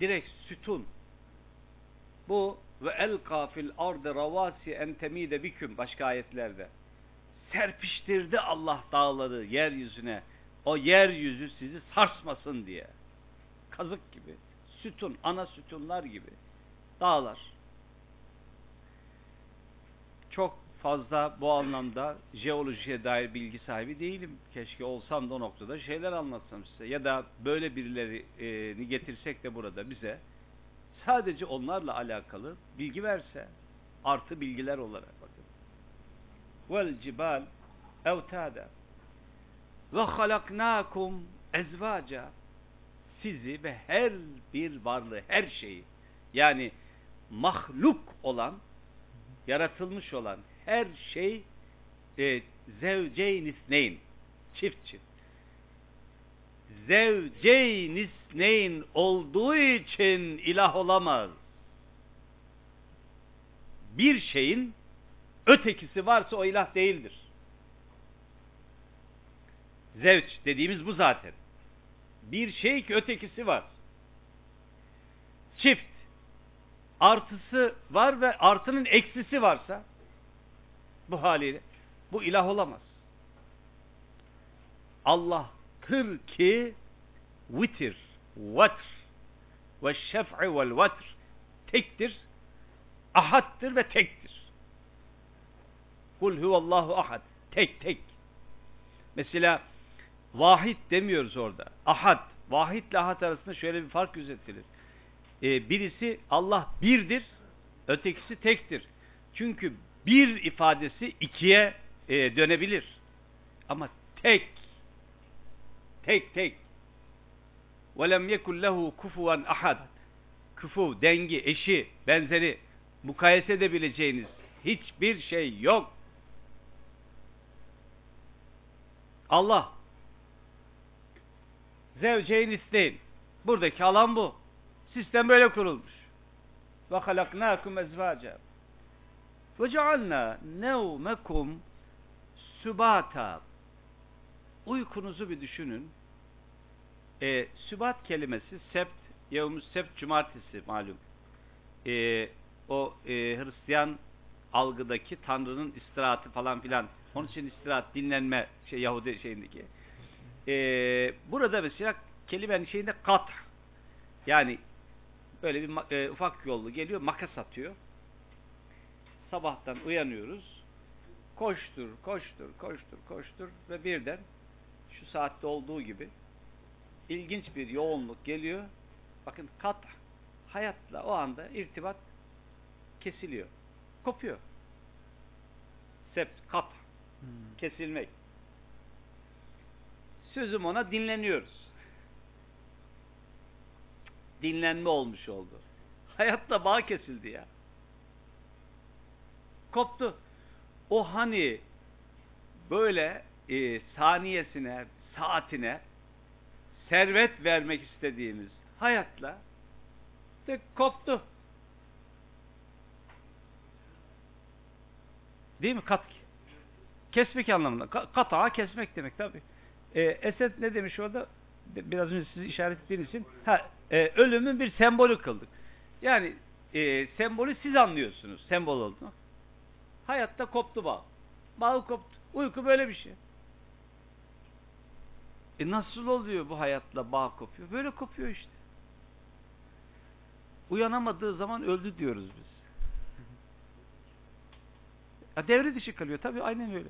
direkt sütun bu ve elqa fil ardı ravasi en temide biküm başka ayetlerde serpiştirdi Allah dağları yeryüzüne O yeryüzü sizi sarsmasın diye. Kazık gibi. Sütun, ana sütunlar gibi. Dağlar. Çok fazla bu anlamda jeolojiye dair bilgi sahibi değilim. Keşke olsam da o noktada şeyler anlatsam size. Ya da böyle birilerini getirsek de burada bize sadece onlarla alakalı bilgi verse. Artı bilgiler olarak bakın. Vel cibal evtada ve halaknakum ezvaca sizi ve her bir varlığı, her şeyi yani mahluk olan, yaratılmış olan her şey e, zevceyn isneyn çift çift zevceyn isneyn olduğu için ilah olamaz. Bir şeyin ötekisi varsa o ilah değildir. Zevç dediğimiz bu zaten. Bir şey ki ötekisi var. Çift. Artısı var ve artının eksisi varsa bu haliyle bu ilah olamaz. Allah'tır ki vitir, vatr ve şef'i vel vatr tektir, ahattır ve tektir. Kul huvallahu ahad. Tek tek. Mesela vahid demiyoruz orada. Ahad. Vahid ile ahad arasında şöyle bir fark gözetilir. Ee, birisi Allah birdir, ötekisi tektir. Çünkü bir ifadesi ikiye e, dönebilir. Ama tek, tek tek. وَلَمْ يَكُنْ لَهُ كُفُوًا ahad. Kufu, dengi, eşi, benzeri mukayese edebileceğiniz hiçbir şey yok. Allah zevceyn isteyin. Buradaki alan bu. Sistem böyle kurulmuş. Ve halaknakum ezvaca. ve cealna nevmekum sübata. Uykunuzu bir düşünün. E, sübat kelimesi sept, yevmüs sept cumartesi malum. E, o e, Hristiyan algıdaki Tanrı'nın istirahatı falan filan. Onun için istirahat, dinlenme şey Yahudi şeyindeki. Ee, burada mesela kelimenin şeyinde kat. Yani böyle bir e, ufak yollu geliyor, makas atıyor. Sabahtan uyanıyoruz. Koştur, koştur, koştur, koştur ve birden şu saatte olduğu gibi ilginç bir yoğunluk geliyor. Bakın kat hayatla o anda irtibat kesiliyor. Kopuyor. Sept, kat Hmm. kesilmek. Sözüm ona dinleniyoruz. Dinlenme olmuş oldu. Hayatla bağ kesildi ya. Koptu. O hani böyle e, saniyesine, saatine servet vermek istediğimiz hayatla tık koptu. Değil mi? Kat kesmek anlamında. Ka- Katağı kesmek demek tabi. Ee, Esed ne demiş orada? Bi- Biraz önce sizi işaret ettiğiniz için. Ha, e, ölümün bir sembolü kıldık. Yani e, sembolü siz anlıyorsunuz. Sembol olduğunu. Hayatta koptu bağ. Bağ koptu. Uyku böyle bir şey. E nasıl oluyor bu hayatla bağ kopuyor? Böyle kopuyor işte. Uyanamadığı zaman öldü diyoruz biz. Ya devre dışı kalıyor. Tabii aynen öyle.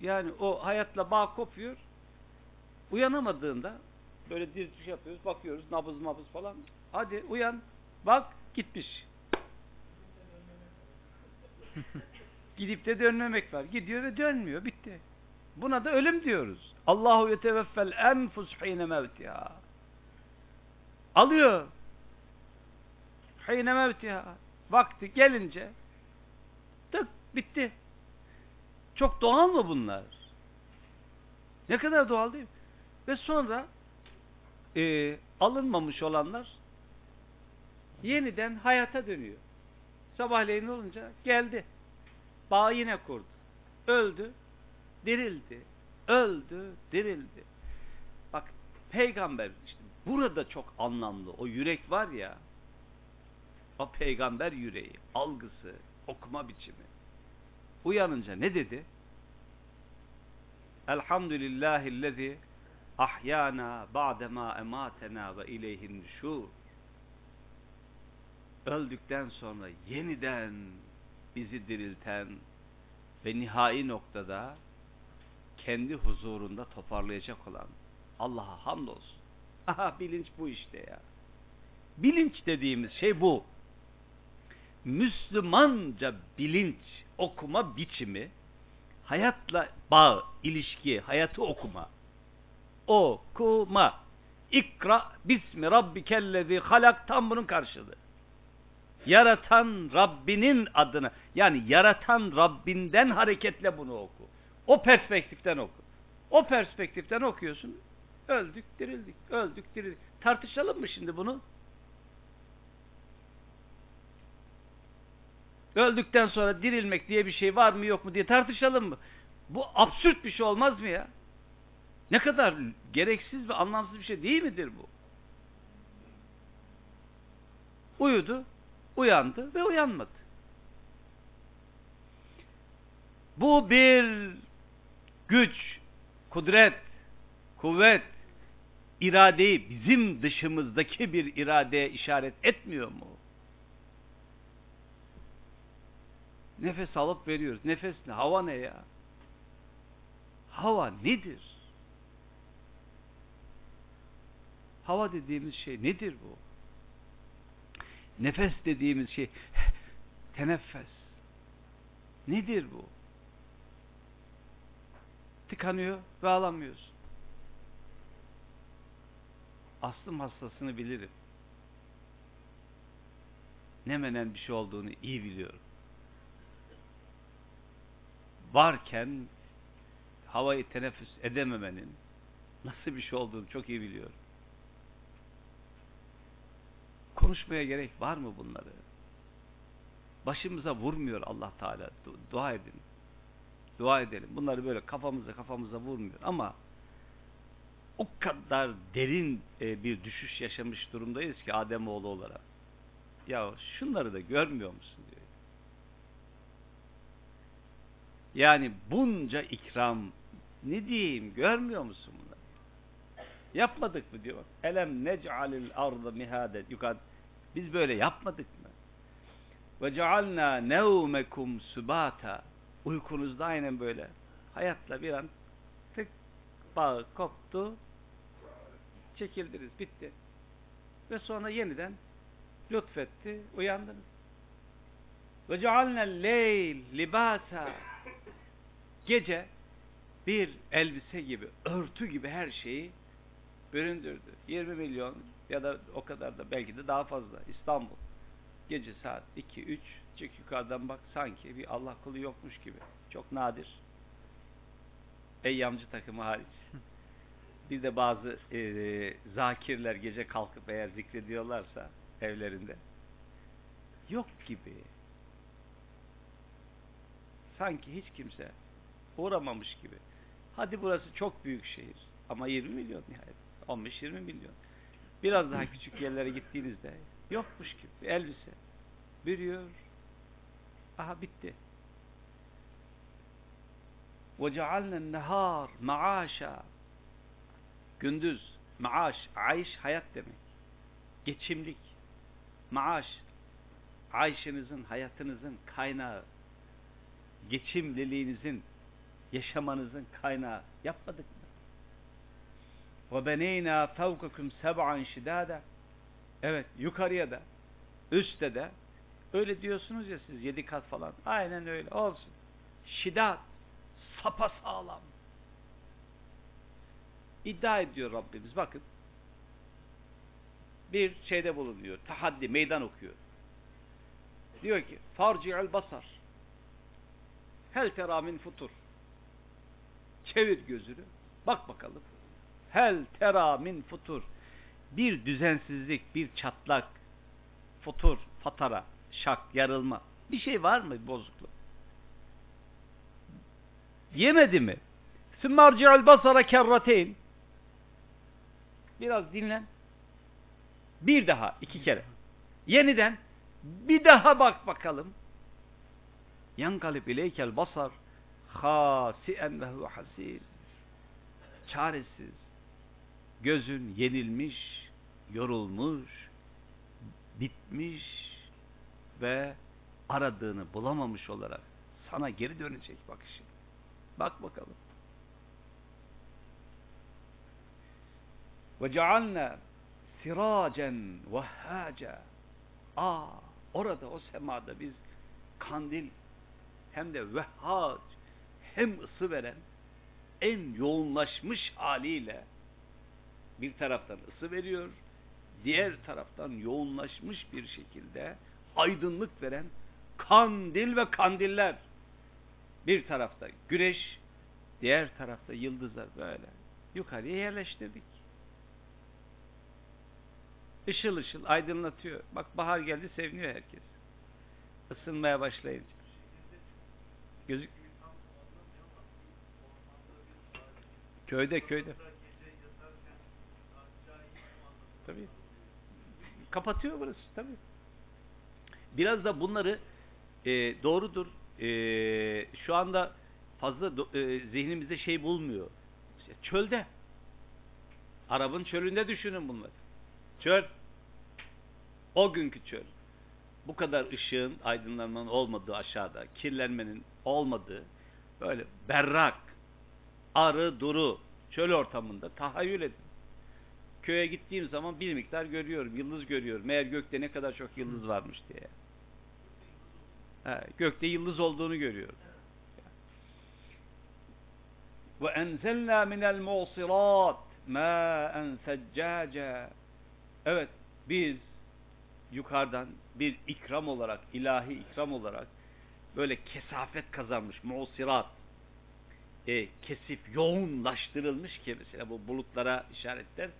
Yani o hayatla bağ kopuyor. Uyanamadığında böyle diz düş yapıyoruz, bakıyoruz, nabız mabız falan. Hadi uyan, bak gitmiş. Gidip de dönmemek var. Gidiyor ve dönmüyor. Bitti. Buna da ölüm diyoruz. Allahu yeteveffel enfus hine mevtiha. Alıyor. Hine mevtiha. Vakti gelince tık bitti. Çok doğal mı bunlar? Ne kadar doğal değil mi? Ve sonra e, alınmamış olanlar yeniden hayata dönüyor. Sabahleyin olunca geldi. Bağ yine kurdu. Öldü, dirildi. Öldü, dirildi. Bak peygamber işte burada çok anlamlı. O yürek var ya o peygamber yüreği, algısı, okuma biçimi. Uyanınca ne dedi? Elhamdülillahillezî ahyana ba'dema ematena ve ileyhin nüşûr. Öldükten sonra yeniden bizi dirilten ve nihai noktada kendi huzurunda toparlayacak olan Allah'a hamdolsun. [LAUGHS] Aha bilinç bu işte ya. Bilinç dediğimiz şey bu. Müslümanca bilinç okuma biçimi hayatla bağ, ilişki, hayatı okuma. Okuma. İkra bismi rabbikellezi halak tam bunun karşılığı. Yaratan Rabbinin adına yani yaratan Rabbinden hareketle bunu oku. O perspektiften oku. O perspektiften okuyorsun. Öldük, dirildik. Öldük, dirildik. Tartışalım mı şimdi bunu? Öldükten sonra dirilmek diye bir şey var mı yok mu diye tartışalım mı? Bu absürt bir şey olmaz mı ya? Ne kadar gereksiz ve anlamsız bir şey değil midir bu? Uyudu, uyandı ve uyanmadı. Bu bir güç, kudret, kuvvet, iradeyi bizim dışımızdaki bir iradeye işaret etmiyor mu? Nefes alıp veriyoruz. Nefes ne? Hava ne ya? Hava nedir? Hava dediğimiz şey nedir bu? Nefes dediğimiz şey [LAUGHS] teneffes. Nedir bu? Tıkanıyor ve alamıyorsun. Aslım hastasını bilirim. Ne menen bir şey olduğunu iyi biliyorum. Varken havayı teneffüs edememenin nasıl bir şey olduğunu çok iyi biliyorum. Konuşmaya gerek var mı bunları? Başımıza vurmuyor Allah Teala. Du- dua edin. Dua edelim. Bunları böyle kafamıza kafamıza vurmuyor ama o kadar derin e, bir düşüş yaşamış durumdayız ki Ademoğlu olarak. Ya şunları da görmüyor musun diyor. Yani bunca ikram ne diyeyim görmüyor musun bunları? Yapmadık mı diyor. Elem nec'alil arda mihade. Yukarı biz böyle yapmadık mı? Ve cealna nevmekum subata. Uykunuzda aynen böyle. Hayatla bir an tık bağı koptu. Çekildiniz. Bitti. Ve sonra yeniden lütfetti. Uyandınız. Ve cealna leyl libasa. Gece bir elbise gibi, örtü gibi her şeyi büründürdü. 20 milyon ya da o kadar da belki de daha fazla İstanbul. Gece saat 2 3 çık yukarıdan bak sanki bir Allah kulu yokmuş gibi. Çok nadir. Eyyamcı takımı hariç. [LAUGHS] Bir de bazı e, zakirler gece kalkıp eğer zikrediyorlarsa evlerinde yok gibi. Sanki hiç kimse uğramamış gibi. Hadi burası çok büyük şehir ama 20 milyon nihayet. 15-20 milyon. Biraz daha küçük [LAUGHS] yerlere gittiğinizde yokmuş gibi bir elbise. Bürüyor. Aha bitti. وَجَعَلْنَا النَّهَارِ مَعَاشًا Gündüz, maaş, ayş hayat demek. Geçimlik. Maaş, ayşınızın, hayatınızın kaynağı. Geçimliliğinizin, yaşamanızın kaynağı. Yapmadık mı? وَبَنَيْنَا فَوْقَكُمْ سَبْعًا شِدَادًا Evet, yukarıya da, üstte de, öyle diyorsunuz ya siz yedi kat falan. Aynen öyle, olsun. Şidat, sapasağlam. İddia ediyor Rabbimiz, bakın. Bir şeyde bulunuyor, tahaddi, meydan okuyor. Diyor ki, farci'el basar. Hel tera min futur. Çevir gözünü, bak bakalım. Hel tera min futur. Bir düzensizlik, bir çatlak, futur, fatara, şak, yarılma. Bir şey var mı bozukluk? Yemedi mi? Sümmarci'al basara kerrateyn. Biraz dinlen. Bir daha, iki kere. Yeniden bir daha bak bakalım. Yankalib ileykel basar hasi'en ve huve hasir. çaresiz, gözün yenilmiş, yorulmuş, bitmiş ve aradığını bulamamış olarak sana geri dönecek bakışın. Bak bakalım. Ve cealna siracen vehhaca. Aa, orada o semada biz kandil hem de vehhac hem ısı veren en yoğunlaşmış haliyle bir taraftan ısı veriyor, diğer taraftan yoğunlaşmış bir şekilde aydınlık veren kandil ve kandiller. Bir tarafta güneş, diğer tarafta yıldızlar böyle yukarıya yerleştirdik. Işıl ışıl aydınlatıyor. Bak bahar geldi seviniyor herkes. Isınmaya başlayınca. Gözük Köyde köyde. Tabii. Kapatıyor burası tabii. Biraz da bunları e, doğrudur. E, şu anda fazla do- e, zihnimizde şey bulmuyor. İşte çölde. Arap'ın çölünde düşünün bunları. Çöl. O günkü çöl. Bu kadar ışığın, aydınlanmanın olmadığı aşağıda, kirlenmenin olmadığı, böyle berrak, arı duru, çöl ortamında tahayyül edin. Köye gittiğim zaman bir miktar görüyorum, yıldız görüyorum. Meğer gökte ne kadar çok yıldız varmış diye. Ha, gökte yıldız olduğunu görüyorum. Ve enzelna minel mu'sirat ma'en seccaca. Evet, biz yukarıdan bir ikram olarak, ilahi ikram olarak böyle kesafet kazanmış, musirat, e, kesif, yoğunlaştırılmış ki mesela bu bulutlara işaretler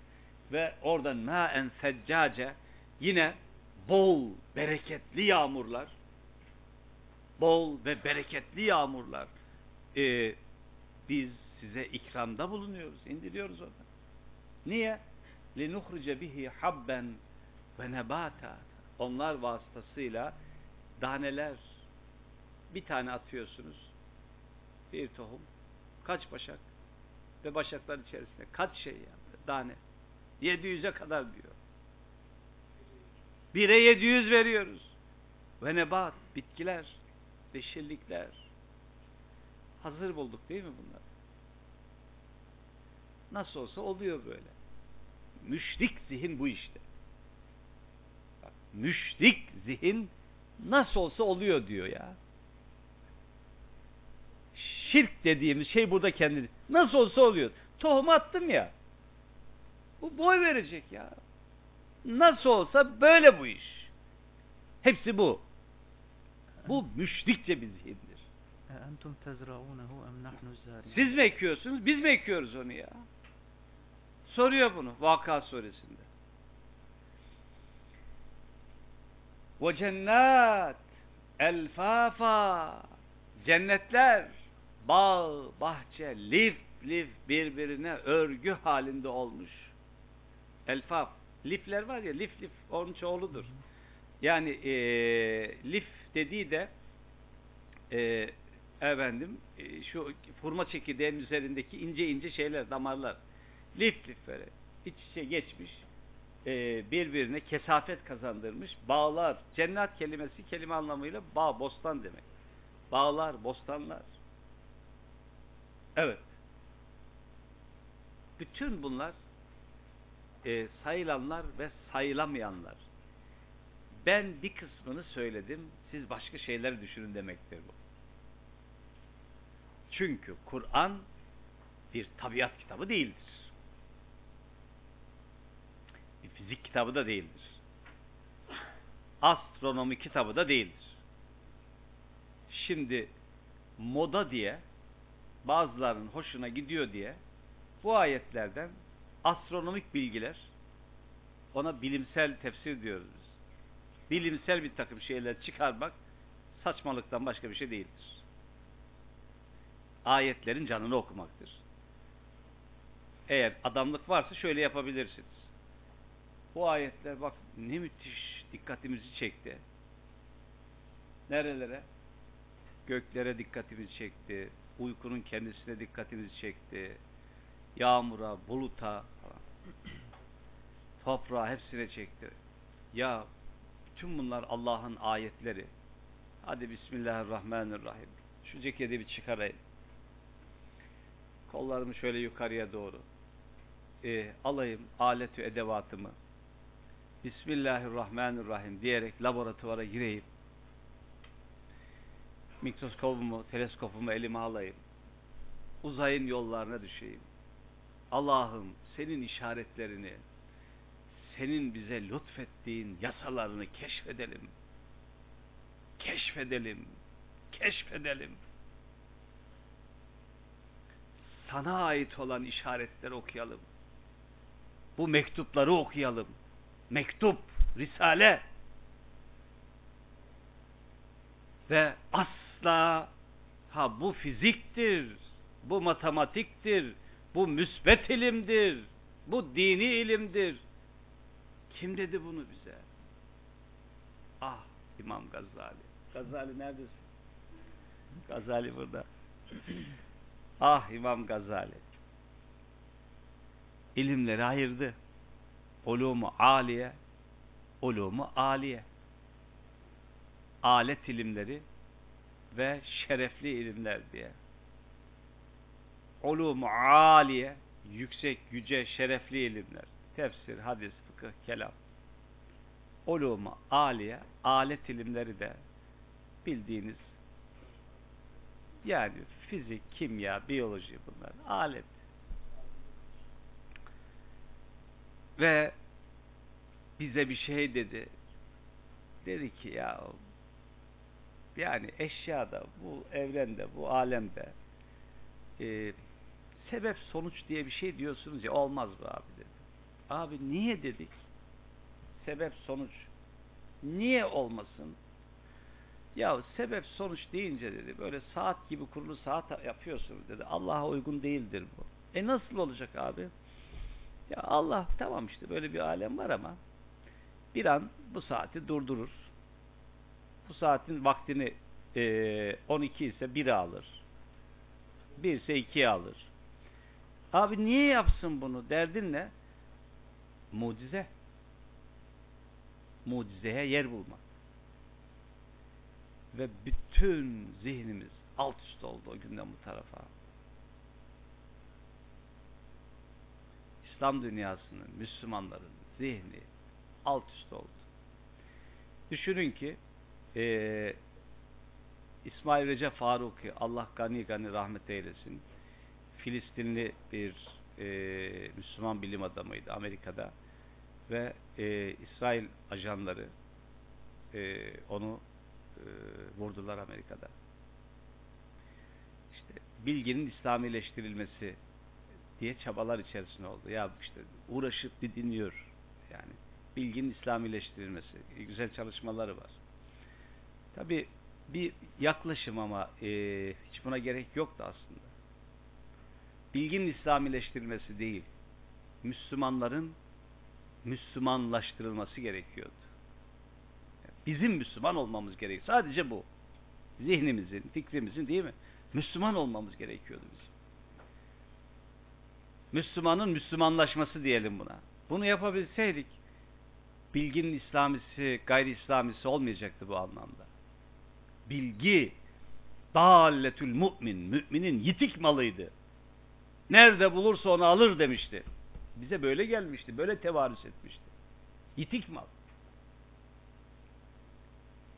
ve oradan ma'en seccace yine bol bereketli yağmurlar bol ve bereketli yağmurlar. Ee, biz size ikramda bulunuyoruz indiriyoruz onu niye? linuhrice bihi habben ve nebata onlar vasıtasıyla daneler bir tane atıyorsunuz bir tohum kaç başak? Ve başaklar içerisinde kaç şey yani, tane 700'e kadar diyor. Bire 700 veriyoruz. Ve nebat, bitkiler, yeşillikler. Hazır bulduk değil mi bunlar? Nasıl olsa oluyor böyle. Müşrik zihin bu işte. Bak, müşrik zihin nasıl olsa oluyor diyor ya. Şirk dediğimiz şey burada kendi nasıl olsa oluyor. Tohum attım ya. Bu boy verecek ya. Nasıl olsa böyle bu iş. Hepsi bu. Bu müşrikçe bir zihindir. Siz mi ekiyorsunuz? Biz mi ekiyoruz onu ya? Soruyor bunu Vaka suresinde. Ve cennet elfafa cennetler bağ, bahçe, lif, lif birbirine örgü halinde olmuş. Elfaf. Lifler var ya lif lif onun çoğuludur. Yani eee, lif dediği de eee efendim e, şu hurma çekirdeğinin üzerindeki ince ince şeyler, damarlar. Lif lif böyle iç içe geçmiş e, birbirine kesafet kazandırmış bağlar. Cennet kelimesi kelime anlamıyla bağ, bostan demek. Bağlar, bostanlar. Evet. Bütün bunlar e, sayılanlar ve sayılamayanlar. Ben bir kısmını söyledim, siz başka şeyler düşünün demektir bu. Çünkü Kur'an bir tabiat kitabı değildir. Bir fizik kitabı da değildir. Astronomi kitabı da değildir. Şimdi moda diye bazılarının hoşuna gidiyor diye bu ayetlerden astronomik bilgiler ona bilimsel tefsir diyoruz. Bilimsel bir takım şeyler çıkarmak saçmalıktan başka bir şey değildir ayetlerin canını okumaktır. Eğer adamlık varsa şöyle yapabilirsiniz. Bu ayetler bak ne müthiş dikkatimizi çekti. Nerelere? Göklere dikkatimizi çekti. Uykunun kendisine dikkatimizi çekti. Yağmura, buluta. [CLEARS THROAT] Toprağa hepsine çekti. Ya tüm bunlar Allah'ın ayetleri. Hadi Bismillahirrahmanirrahim. Şu ceketi bir çıkarayım. Kollarımı şöyle yukarıya doğru. E, alayım aletü edevatımı. Bismillahirrahmanirrahim diyerek laboratuvara gireyim. Mikroskobumu, teleskopumu elime alayım. Uzayın yollarına düşeyim. Allah'ım senin işaretlerini, senin bize lütfettiğin yasalarını keşfedelim. Keşfedelim. Keşfedelim. Sana ait olan işaretleri okuyalım. Bu mektupları okuyalım. Mektup, risale. Ve asla ha bu fiziktir, bu matematiktir, bu müsbet ilimdir, bu dini ilimdir. Kim dedi bunu bize? Ah İmam Gazali. Gazali neredesin? Gazali burada. ah İmam Gazali. İlimleri ayırdı. Ulumu aliye, ulumu aliye. Alet ilimleri ve şerefli ilimler diye. Ulumu aliye, yüksek, yüce, şerefli ilimler. Tefsir, hadis, fıkıh, kelam. Ulumu aliye, alet ilimleri de bildiğiniz yani fizik, kimya, biyoloji bunlar alet. Ve bize bir şey dedi. Dedi ki ya yani eşyada, bu evrende, bu alemde e, sebep sonuç diye bir şey diyorsunuz ya olmaz bu abi dedi. Abi niye dedik? Sebep sonuç. Niye olmasın? Ya sebep sonuç deyince dedi böyle saat gibi kurulu saat yapıyorsunuz dedi. Allah'a uygun değildir bu. E nasıl olacak abi? Ya Allah tamam işte böyle bir alem var ama bir an bu saati durdurur. Bu saatin vaktini e, 12 ise 1'e alır. 1 ise 2'ye alır. Abi niye yapsın bunu? Derdin ne? Mucize. Mucizeye yer bulmak. Ve bütün zihnimiz alt üst oldu o günden bu tarafa. İslam dünyasının, Müslümanların zihni alt üst oldu. Düşünün ki e, İsmail Recep Faruki Allah gani gani rahmet eylesin Filistinli bir e, Müslüman bilim adamıydı Amerika'da ve e, İsrail ajanları e, onu e, vurdular Amerika'da. İşte bilginin İslamileştirilmesi diye çabalar içerisinde oldu. Ya işte uğraşıp bir dinliyor yani bilginin İslamileştirilmesi. Güzel çalışmaları var. Tabi bir yaklaşım ama e, hiç buna gerek yoktu aslında. Bilginin İslamileştirilmesi değil, Müslümanların Müslümanlaştırılması gerekiyordu. Bizim Müslüman olmamız gerekiyor. Sadece bu. Zihnimizin, fikrimizin değil mi? Müslüman olmamız gerekiyordu bizim. Müslümanın Müslümanlaşması diyelim buna. Bunu yapabilseydik bilginin İslamisi, gayri İslamisi olmayacaktı bu anlamda. Bilgi dalletül mümin, müminin yitik malıydı. Nerede bulursa onu alır demişti. Bize böyle gelmişti, böyle tevarüs etmişti. Yitik mal.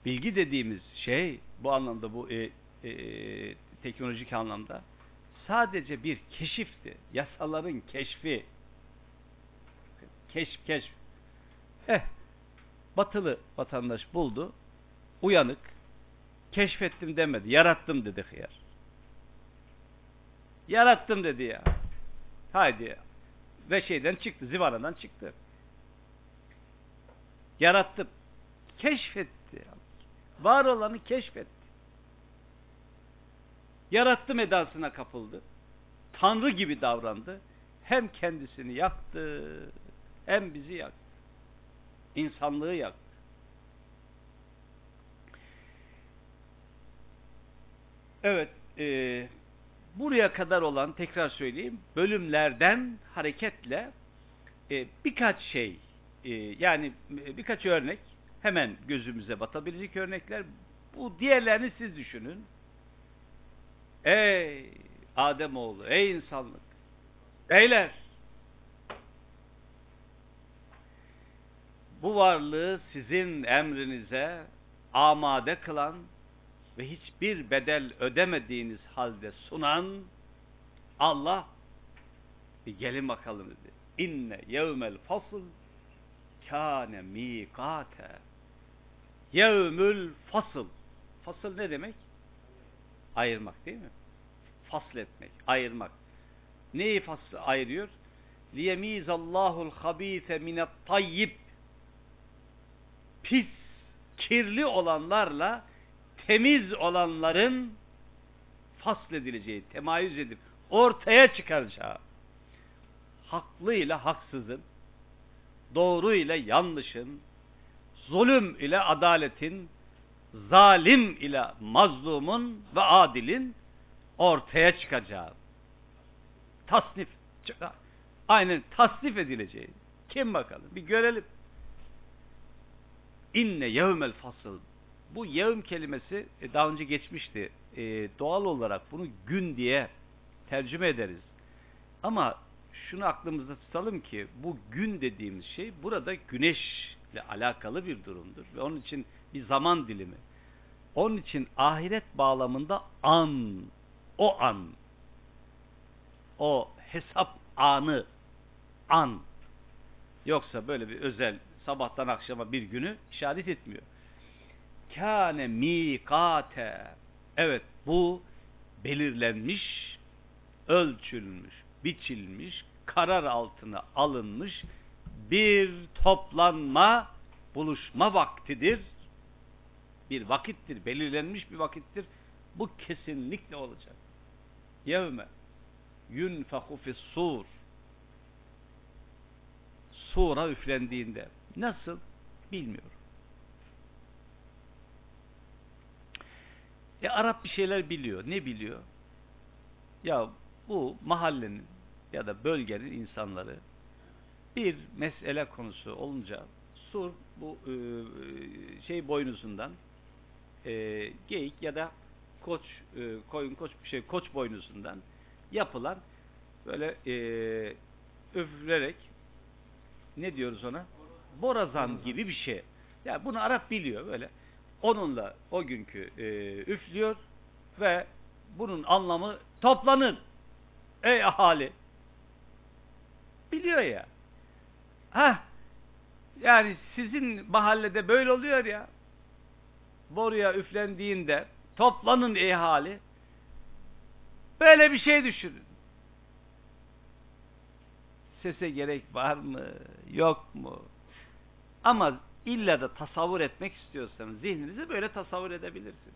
Bilgi dediğimiz şey bu anlamda bu e, e, teknolojik anlamda sadece bir keşifti. Yasaların keşfi. Keşf, keşf. Eh, batılı vatandaş buldu, uyanık, keşfettim demedi, yarattım dedi hıyar. Yarattım dedi ya. Haydi. Ve şeyden çıktı, zivanadan çıktı. Yarattım. Keşfetti. Var olanı keşfetti. Yarattım edasına kapıldı. Tanrı gibi davrandı. Hem kendisini yaktı, hem bizi yaktı. İnsanlığı yaktı. Evet, buraya kadar olan tekrar söyleyeyim bölümlerden hareketle e, birkaç şey e, yani e, birkaç örnek hemen gözümüze batabilecek örnekler bu diğerlerini siz düşünün. Ey Ademoğlu, ey insanlık. Beyler. Bu varlığı sizin emrinize amade kılan ve hiçbir bedel ödemediğiniz halde sunan Allah bir gelin bakalım dedi. İnne yevmel fasıl kâne mikâte yevmül fasıl fasıl ne demek? Ayırmak değil mi? Fasletmek, ayırmak. Neyi fasl ayırıyor? liyemizallahul habise minet tayyib pis, kirli olanlarla temiz olanların fasledileceği, temayüz edip ortaya çıkaracağı haklı ile haksızın, doğru ile yanlışın, zulüm ile adaletin, zalim ile mazlumun ve adilin ortaya çıkacağı. Tasnif. Aynen tasnif edileceği. Kim bakalım? Bir görelim. İnne yevmel fasıl. Bu yevm kelimesi e, daha önce geçmişti. E, doğal olarak bunu gün diye tercüme ederiz. Ama şunu aklımızda tutalım ki bu gün dediğimiz şey burada güneşle alakalı bir durumdur. Ve onun için bir zaman dilimi. Onun için ahiret bağlamında an, o an, o hesap anı, an. Yoksa böyle bir özel sabahtan akşama bir günü işaret etmiyor. Kâne mikate. Evet bu belirlenmiş, ölçülmüş, biçilmiş, karar altına alınmış bir toplanma, buluşma vaktidir. Bir vakittir, belirlenmiş bir vakittir. Bu kesinlikle olacak. Yevme yunfahu sur sura üflendiğinde nasıl bilmiyorum. E Arap bir şeyler biliyor. Ne biliyor? Ya bu mahallenin ya da bölgenin insanları bir mesele konusu olunca sur bu e, şey boynuzundan e, geyik ya da koç e, koyun koç bir şey koç boynuzundan yapılan böyle e, üflerek ne diyoruz ona? Borazan gibi bir şey. Yani bunu Arap biliyor böyle. Onunla o günkü e, üflüyor ve bunun anlamı toplanın. Ey ahali. Biliyor ya. Ha yani sizin mahallede böyle oluyor ya. Boruya üflendiğinde toplanın ey ahali. Böyle bir şey düşünün. Sese gerek var mı? Yok mu? Ama illa da tasavvur etmek istiyorsanız zihninizi böyle tasavvur edebilirsiniz.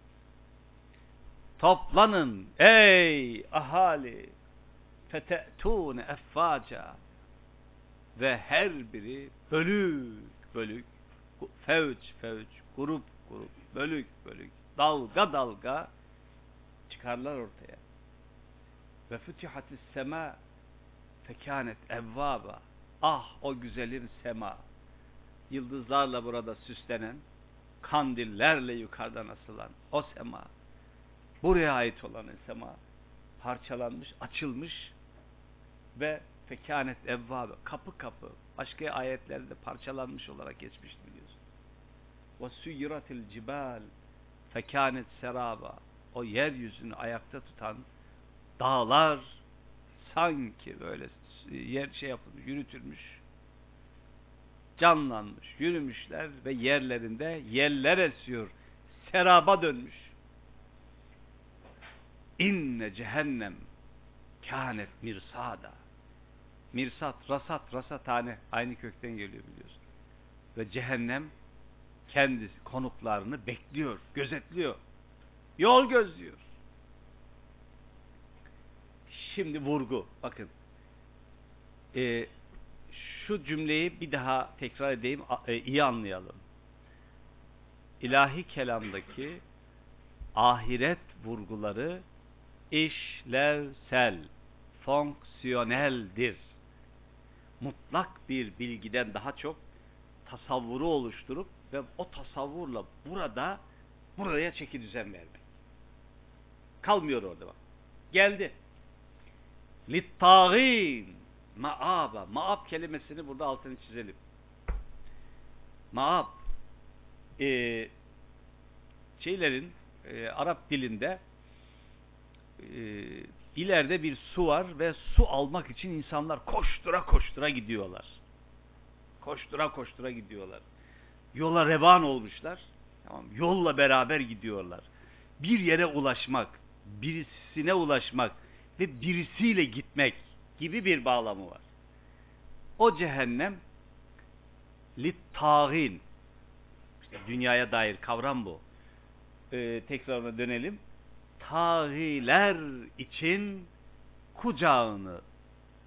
Toplanın ey ahali fete'tûne effaca ve her biri bölük bölük fevç fevç grup grup bölük bölük dalga dalga çıkarlar ortaya. Ve fütihatis sema fekânet evvâba. Ah o güzelim sema yıldızlarla burada süslenen kandillerle yukarıdan asılan o sema buraya ait olan sema parçalanmış, açılmış ve fekânet evvâbe kapı kapı başka ayetlerde parçalanmış olarak geçmişti biliyorsun. Ve suyiratil cibal fekânet seraba o yeryüzünü ayakta tutan dağlar sanki böyle yer şey yapılmış, yürütülmüş, canlanmış, yürümüşler ve yerlerinde yeller esiyor, seraba dönmüş. İnne cehennem kânet mirsada. Mirsat, rasat, rasathane aynı kökten geliyor biliyorsun. Ve cehennem kendi konuklarını bekliyor, gözetliyor. Yol gözlüyor. Şimdi vurgu. Bakın. Ee, şu cümleyi bir daha tekrar edeyim. E, iyi anlayalım. İlahi kelamdaki ahiret vurguları işlevsel, fonksiyoneldir. Mutlak bir bilgiden daha çok tasavvuru oluşturup ve o tasavvurla burada buraya çeki düzen vermek. Kalmıyor orada bak. Geldi. Littağin maaba. Maab kelimesini burada altını çizelim. Maab e, şeylerin e, Arap dilinde e, ileride bir su var ve su almak için insanlar koştura koştura gidiyorlar. Koştura koştura gidiyorlar. Yola revan olmuşlar. Tamam, yolla beraber gidiyorlar. Bir yere ulaşmak, birisine ulaşmak ve birisiyle gitmek gibi bir bağlamı var. O cehennem littağin işte dünyaya dair kavram bu. Ee, tekrarına dönelim. Tağiler için kucağını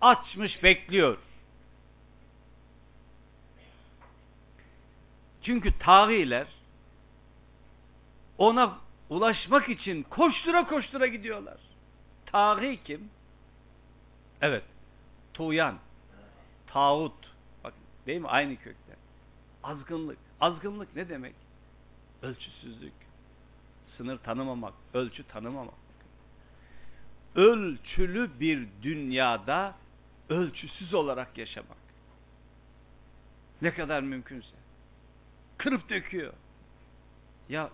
açmış bekliyor. Çünkü tağiler ona ulaşmak için koştura koştura gidiyorlar. Taği kim? Evet. Tuğyan. Tağut. Bak değil mi? Aynı kökten. Azgınlık. Azgınlık ne demek? Ölçüsüzlük. Sınır tanımamak. Ölçü tanımamak. Ölçülü bir dünyada ölçüsüz olarak yaşamak. Ne kadar mümkünse. Kırıp döküyor. Ya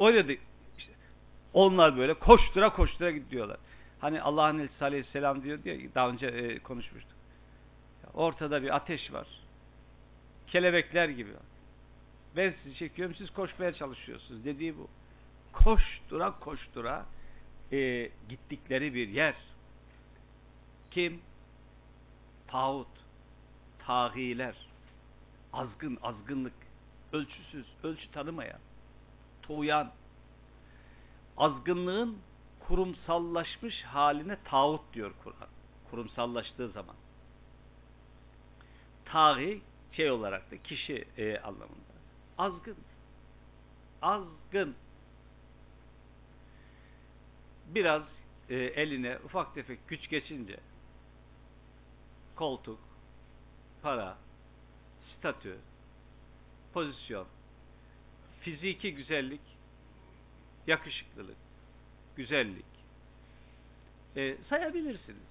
öyle de işte, onlar böyle koştura koştura gidiyorlar. Hani Allah'ın Elçisi Aleyhisselam diyor diye daha önce e, konuşmuştuk. Ortada bir ateş var. Kelebekler gibi. Ben sizi çekiyorum siz koşmaya çalışıyorsunuz dediği bu. Koştura koştura e, gittikleri bir yer. Kim? Tağut. Tağiler. Azgın, azgınlık. Ölçüsüz, ölçü tanımayan. Tuğyan. Azgınlığın kurumsallaşmış haline tağut diyor Kur'an. Kurumsallaştığı zaman. Taği şey olarak da kişi e, anlamında. Azgın. Azgın. Biraz e, eline ufak tefek güç geçince koltuk, para, statü, pozisyon, fiziki güzellik, yakışıklılık, güzellik e, sayabilirsiniz.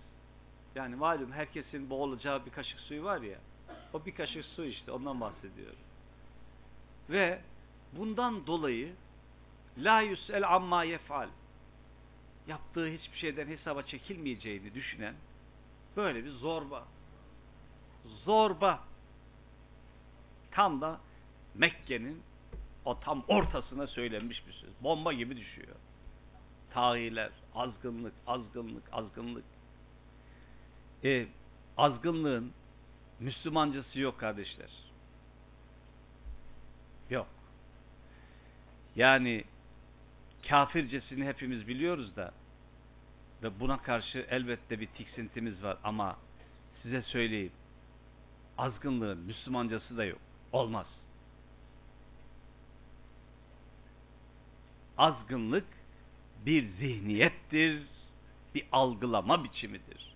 Yani malum herkesin boğulacağı bir kaşık suyu var ya, o bir kaşık su işte ondan bahsediyorum. Ve bundan dolayı la yus'el amma yef'al yaptığı hiçbir şeyden hesaba çekilmeyeceğini düşünen böyle bir zorba. Zorba. Tam da Mekke'nin o tam ortasına söylenmiş bir söz. Bomba gibi düşüyor. Tahiler, azgınlık, azgınlık, azgınlık. E, azgınlığın Müslümancası yok kardeşler. Yok. Yani kafircesini hepimiz biliyoruz da ve buna karşı elbette bir tiksintimiz var ama size söyleyeyim azgınlığın Müslümancası da yok. Olmaz. Azgınlık bir zihniyettir, bir algılama biçimidir.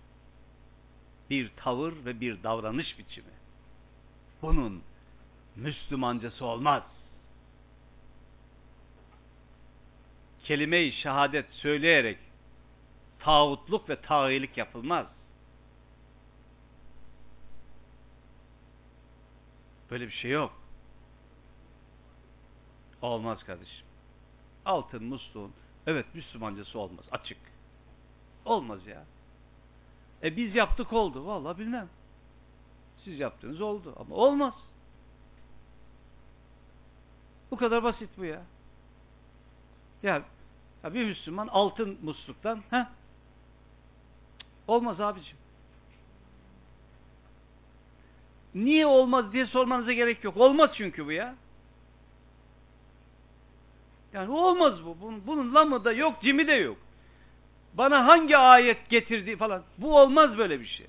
Bir tavır ve bir davranış biçimi. Bunun Müslümancası olmaz. kelime-i şehadet söyleyerek tağutluk ve tağilik yapılmaz. Böyle bir şey yok. Olmaz kardeşim. Altın musluğun evet Müslümancası olmaz. Açık. Olmaz ya. E biz yaptık oldu. Vallahi bilmem. Siz yaptınız oldu ama olmaz. Bu kadar basit bu ya. Ya, ya bir Müslüman altın musluktan he? Olmaz abicim. Niye olmaz diye sormanıza gerek yok. Olmaz çünkü bu ya. Yani olmaz bu. Bunun, bunun lamı da yok, cimi de yok. Bana hangi ayet getirdi falan. Bu olmaz böyle bir şey.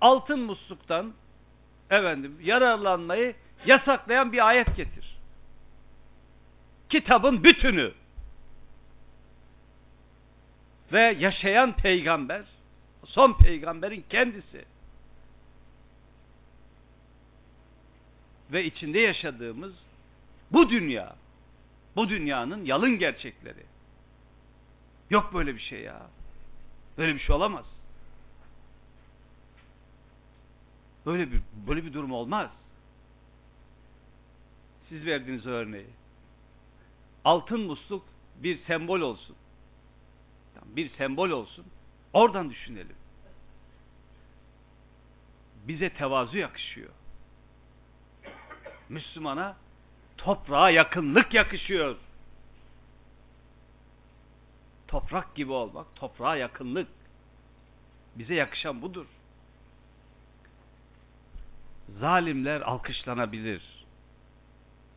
Altın musluktan efendim yararlanmayı yasaklayan bir ayet getir kitabın bütünü. ve yaşayan peygamber, son peygamberin kendisi. Ve içinde yaşadığımız bu dünya, bu dünyanın yalın gerçekleri. Yok böyle bir şey ya. Böyle bir şey olamaz. Böyle bir böyle bir durum olmaz. Siz verdiğiniz örneği. Altın musluk bir sembol olsun. Bir sembol olsun. Oradan düşünelim. Bize tevazu yakışıyor. Müslümana toprağa yakınlık yakışıyor. Toprak gibi olmak, toprağa yakınlık. Bize yakışan budur. Zalimler alkışlanabilir.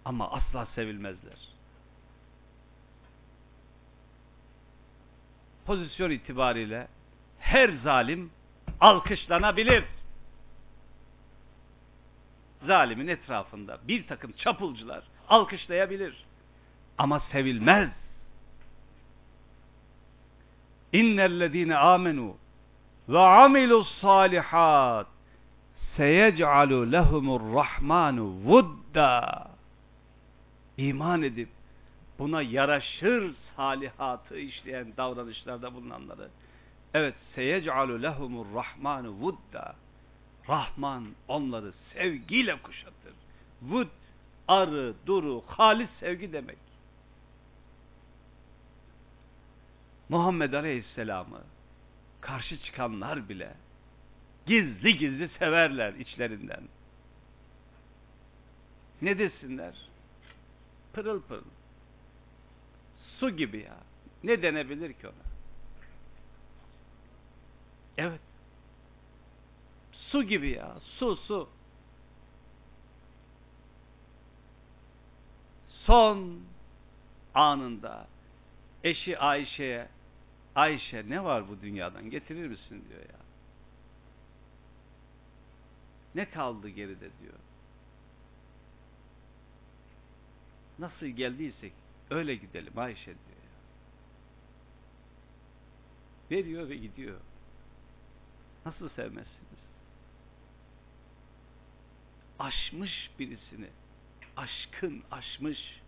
Ama asla sevilmezler. Pozisyon itibariyle her zalim alkışlanabilir. Zalimin etrafında bir takım çapulcular alkışlayabilir. Ama sevilmez. İnnellezine amenu ve amilus salihat seyec'alu lehumur rahmanu vudda iman edip buna yaraşır salihatı işleyen davranışlarda bulunanları evet seyec'alu lehumur rahmanu vudda Rahman onları sevgiyle kuşatır. Vud arı, duru, halis sevgi demek. Muhammed Aleyhisselam'ı karşı çıkanlar bile gizli gizli severler içlerinden. Ne desinler? Pırıl pırıl. Su gibi ya. Ne denebilir ki ona? Evet. Su gibi ya. Su su. Son anında eşi Ayşe'ye Ayşe ne var bu dünyadan getirir misin diyor ya. Ne kaldı geride diyor. Nasıl geldiysek öyle gidelim Ayşe diyor ya. Veriyor ve gidiyor. Nasıl sevmezsiniz? Aşmış birisini. Aşkın aşmış.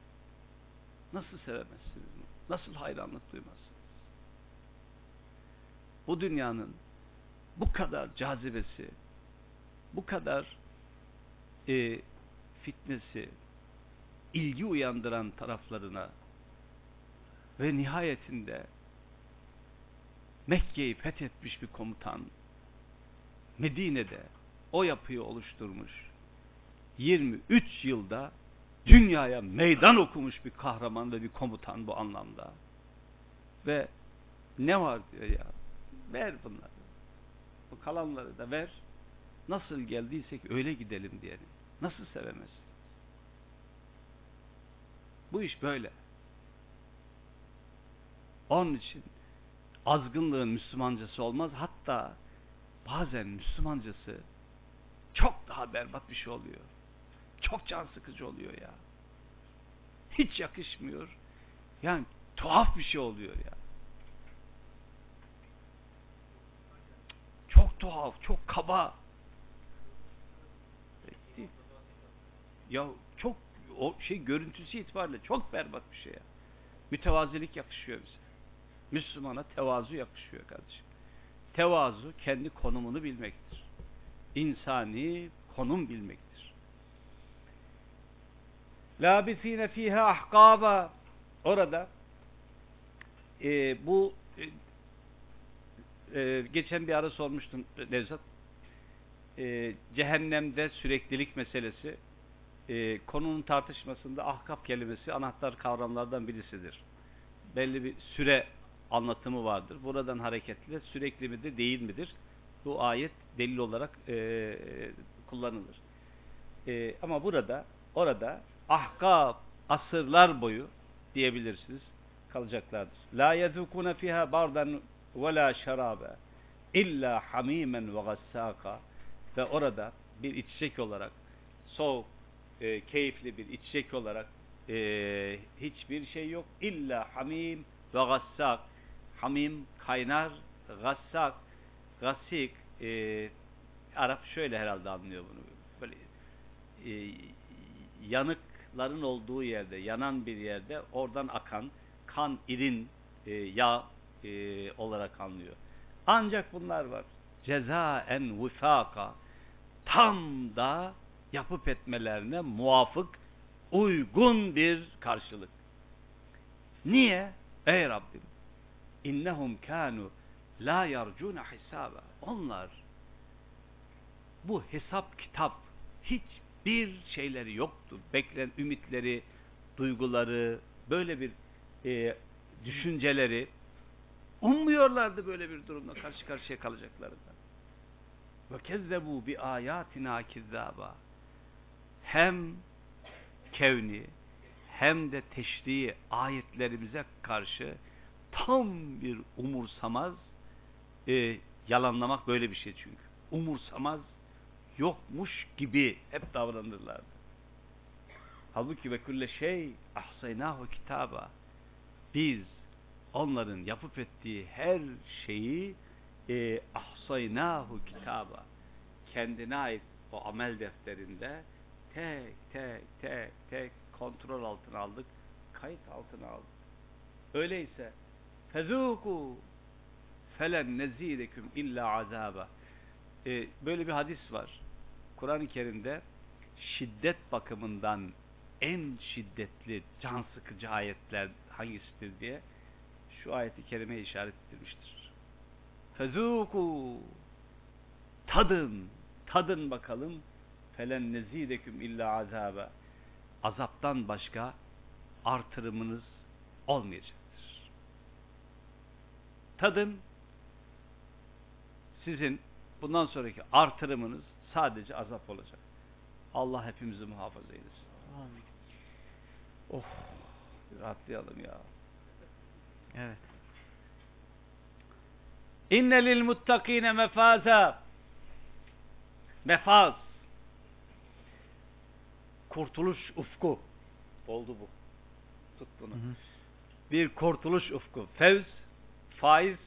Nasıl sevemezsiniz? Nasıl hayranlık duymazsınız? Bu dünyanın bu kadar cazibesi, bu kadar e, fitnesi, ilgi uyandıran taraflarına ve nihayetinde Mekke'yi fethetmiş bir komutan Medine'de o yapıyı oluşturmuş 23 yılda dünyaya meydan okumuş bir kahraman ve bir komutan bu anlamda. Ve ne var diyor ya? Ver bunları. Bu kalanları da ver. Nasıl geldiysek öyle gidelim diyelim. Nasıl sevemezsin bu iş böyle. Onun için azgınlığın Müslümancası olmaz. Hatta bazen Müslümancası çok daha berbat bir şey oluyor çok can sıkıcı oluyor ya. Hiç yakışmıyor. Yani tuhaf bir şey oluyor ya. Çok tuhaf çok kaba. Ya çok o şey görüntüsü itibariyle çok berbat bir şey ya. Mütevazilik yakışıyor bize. Müslümana tevazu yakışıyor kardeşim. Tevazu kendi konumunu bilmektir. İnsani konum bilmektir labisine fiha ahkaba orada e, bu e, e, geçen bir ara sormuştun Nevzat. E, cehennemde süreklilik meselesi e, konunun tartışmasında ahkap kelimesi anahtar kavramlardan birisidir. Belli bir süre anlatımı vardır. Buradan hareketle sürekli midir değil midir? Bu ayet delil olarak e, kullanılır. E, ama burada orada ahkab asırlar boyu diyebilirsiniz kalacaklardır. La yezukuna fiha bardan ve la şarabe illa hamimen ve gassaka ve orada bir içecek olarak soğuk, e, keyifli bir içecek olarak e, hiçbir şey yok. İlla hamim ve gassak hamim kaynar, gassak, gasik e, Arap şöyle herhalde anlıyor bunu. Böyle e, yanıkların olduğu yerde, yanan bir yerde oradan akan kan, irin, e, yağ e, olarak anlıyor. Ancak bunlar var. Cezaen vifaka tam da yapıp etmelerine muvafık uygun bir karşılık. Niye? Ey Rabbim innehum kanu la yarcuna hisaba. Onlar bu hesap kitap hiçbir şeyleri yoktur. Beklen ümitleri, duyguları, böyle bir e, düşünceleri ummuyorlardı böyle bir durumla karşı karşıya kalacaklarından. Ve kezzebu bi ayatina kizzaba. Hem kevni hem de teşri ayetlerimize karşı tam bir umursamaz e, yalanlamak böyle bir şey çünkü. Umursamaz yokmuş gibi hep davranırlardı. Halbuki ve külle şey ahsaynahu kitaba. Biz onların yapıp ettiği her şeyi e, ahsaynahu kitaba. Kendine ait o amel defterinde tek tek tek tek kontrol altına aldık, kayıt altına aldık. Öyleyse fezuku felen nezideküm illa azaba. Ee, böyle bir hadis var. Kur'an-ı Kerim'de şiddet bakımından en şiddetli, can sıkıcı ayetler hangisidir diye şu ayeti kerime işaret edilmiştir. Fezuku tadın, tadın bakalım felen nezideküm illa azaba. Azaptan başka artırımınız olmayacaktır. Tadın sizin bundan sonraki artırımınız sadece azap olacak. Allah hepimizi muhafaza eylesin. Amin. Oh, rahatlayalım ya. Evet. İnne lil muttakine mefaza. Mefaz. Kurtuluş ufku. Oldu bu. Tut bunu. Hı hı. Bir kurtuluş ufku. Fevz, faiz,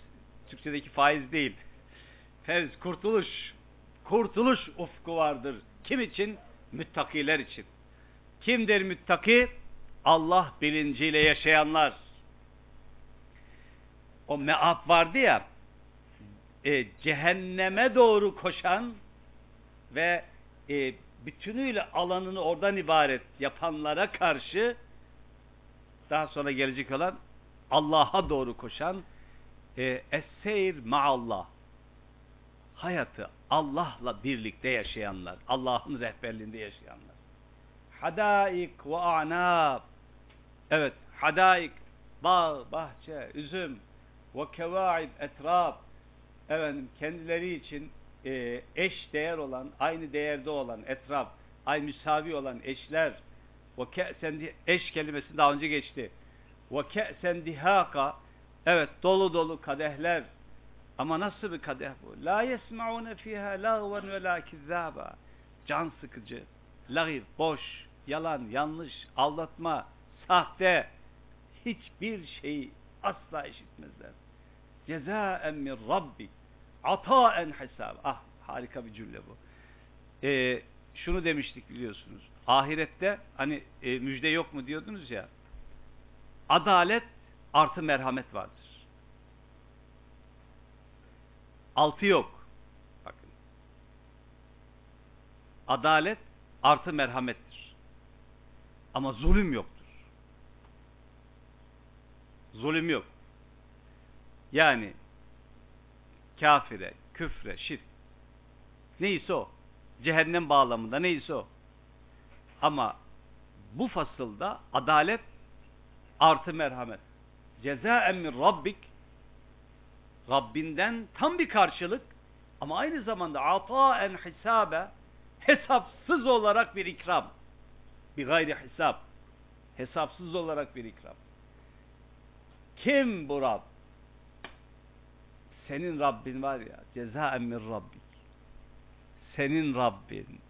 Türkçedeki faiz değil. Fevz, kurtuluş. Kurtuluş ufku vardır. Kim için? Müttakiler için. Kimdir müttaki? Allah bilinciyle yaşayanlar. O meab vardı ya, e, cehenneme doğru koşan ve e, bütünüyle alanını oradan ibaret yapanlara karşı daha sonra gelecek olan Allah'a doğru koşan e, Es-seyr ma'allah hayatı Allah'la birlikte yaşayanlar, Allah'ın rehberliğinde yaşayanlar. Hadaik ve a'nab. Evet, hadaik, bağ, bahçe, üzüm ve kevaid, etraf. Efendim, kendileri için e, eş değer olan, aynı değerde olan etraf, aynı müsavi olan eşler ve ke'sen eş kelimesi daha önce geçti. Ve ke'sen dihaka evet dolu dolu kadehler ama nasıl bir kadeh bu? La yesmaune fiha lagven ve la kizzaba. Can sıkıcı, lagir, boş, yalan, yanlış, aldatma, sahte hiçbir şeyi asla işitmezler. Cezaen min Rabbi ataen hesab. Ah harika bir cümle bu. Ee, şunu demiştik biliyorsunuz. Ahirette hani e, müjde yok mu diyordunuz ya. Adalet artı merhamet vardır. Altı yok. Bakın. Adalet artı merhamettir. Ama zulüm yoktur. Zulüm yok. Yani kafire, küfre, şirk neyse o. Cehennem bağlamında neyse o. Ama bu fasılda adalet artı merhamet. Cezaen min rabbik Rabbinden tam bir karşılık ama aynı zamanda ataen hisabe hesapsız olarak bir ikram. Bir gayri hesap. Hesapsız olarak bir ikram. Kim bu Rab? Senin Rabbin var ya. Cezaen min Rabbik. Senin Rabbin.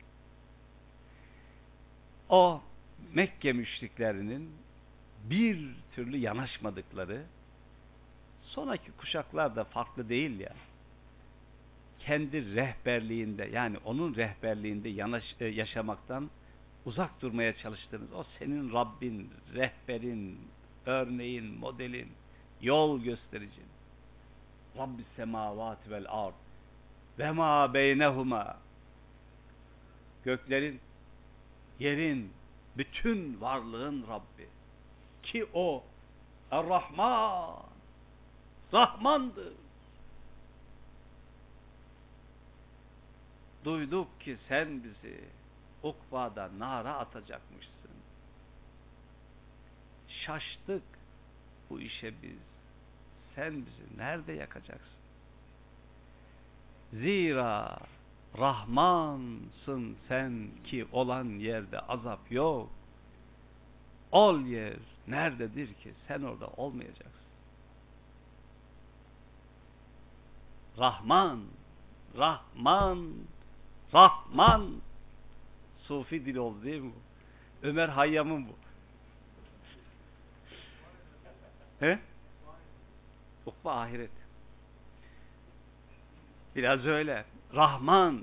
O Mekke müşriklerinin bir türlü yanaşmadıkları sonraki kuşaklar da farklı değil ya. Kendi rehberliğinde yani onun rehberliğinde yanaş, e, yaşamaktan uzak durmaya çalıştınız. O senin Rabbin, rehberin, örneğin, modelin, yol göstericin. Rabbis semavati vel ard ve ma beynehuma göklerin, yerin, bütün varlığın Rabbi. Ki o Er-Rahman Rahmandır. Duyduk ki sen bizi ukbada nara atacakmışsın. Şaştık bu işe biz. Sen bizi nerede yakacaksın? Zira Rahmansın sen ki olan yerde azap yok. Ol yer nerededir ki sen orada olmayacaksın. Rahman, Rahman, Rahman. Sufi dil oldu değil mi bu? Ömer Hayyam'ın bu. He? Ukba ahiret. Biraz öyle. Rahman.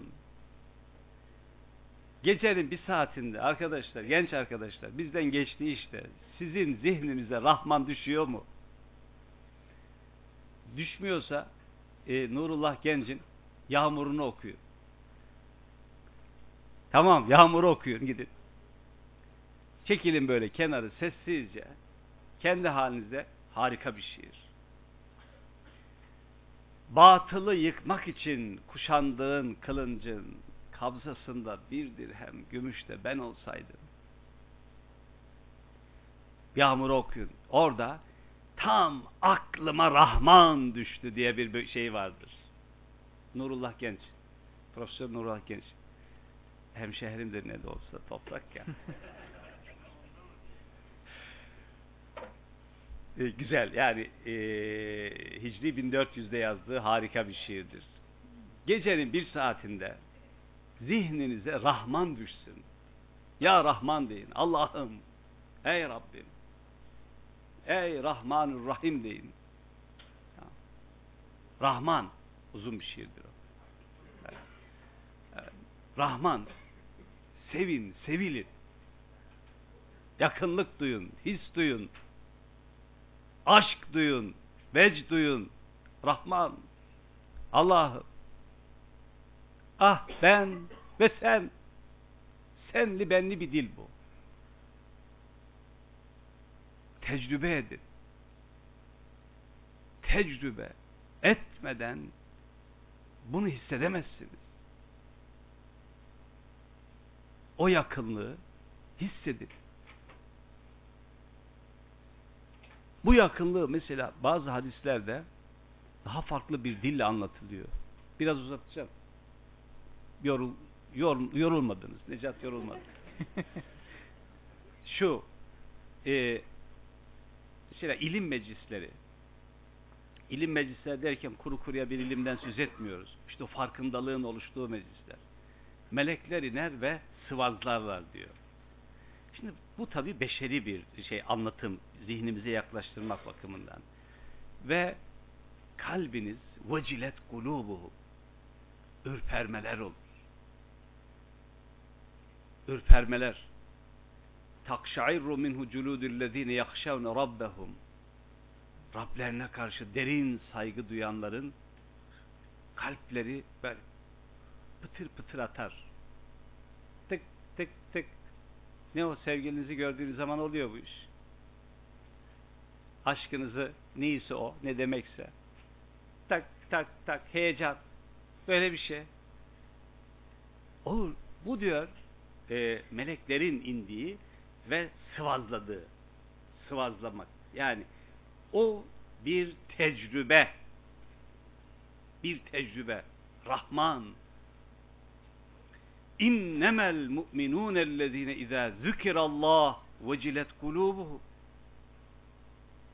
Gecenin bir saatinde arkadaşlar, genç arkadaşlar, bizden geçti işte. Sizin zihninize Rahman düşüyor mu? Düşmüyorsa e, Nurullah Genc'in Yağmurunu okuyun. Tamam, Yağmur'u okuyun gidin. Çekilin böyle kenarı sessizce. Kendi halinizde harika bir şiir. Batılı yıkmak için kuşandığın kılıncın kabzasında bir dirhem gümüş de ben olsaydım. Yağmur'u okuyun. Orada tam aklıma Rahman düştü diye bir şey vardır. Nurullah Genç. Profesör Nurullah Genç. Hemşehrimdir ne de olsa toprak ya. [LAUGHS] e, güzel yani e, Hicri 1400'de yazdığı harika bir şiirdir. Gecenin bir saatinde zihninize Rahman düşsün. Ya Rahman deyin. Allah'ım, ey Rabbim, ey Rahmanur Rahim deyin. Ya. Rahman, uzun bir şiirdir o. Rahman, sevin, sevilin. Yakınlık duyun, his duyun. Aşk duyun, vec duyun. Rahman, Allah'ım. Ah ben ve sen. Senli benli bir dil bu. Tecrübe edin. Tecrübe etmeden bunu hissedemezsiniz. O yakınlığı hissedin. Bu yakınlığı mesela bazı hadislerde daha farklı bir dille anlatılıyor. Biraz uzatacağım. Yorul, yor, yorulmadınız. Necat yorulmadı. [LAUGHS] Şu e, mesela ilim meclisleri ilim meclisleri derken kuru kuruya bir ilimden söz etmiyoruz. İşte farkındalığın oluştuğu meclisler. Melekler iner ve sıvazlarlar diyor. Şimdi bu tabi beşeri bir şey anlatım zihnimize yaklaştırmak bakımından. Ve kalbiniz vecilet kulubuhu ürpermeler olur. Ürpermeler. Takşairru minhu culudillezine yakşavne rabbehum. Rablerine karşı derin saygı duyanların kalpleri böyle pıtır pıtır atar. Tık tık tık. Ne o sevgilinizi gördüğünüz zaman oluyor bu iş. Aşkınızı neyse o, ne demekse. Tak tak tak heyecan. Böyle bir şey. Olur. Bu diyor e, meleklerin indiği ve sıvazladığı. Sıvazlamak. Yani o bir tecrübe. Bir tecrübe. Rahman. İnnemel mu'minûnellezîne izâ zükirallah vecilet kulûbuhum.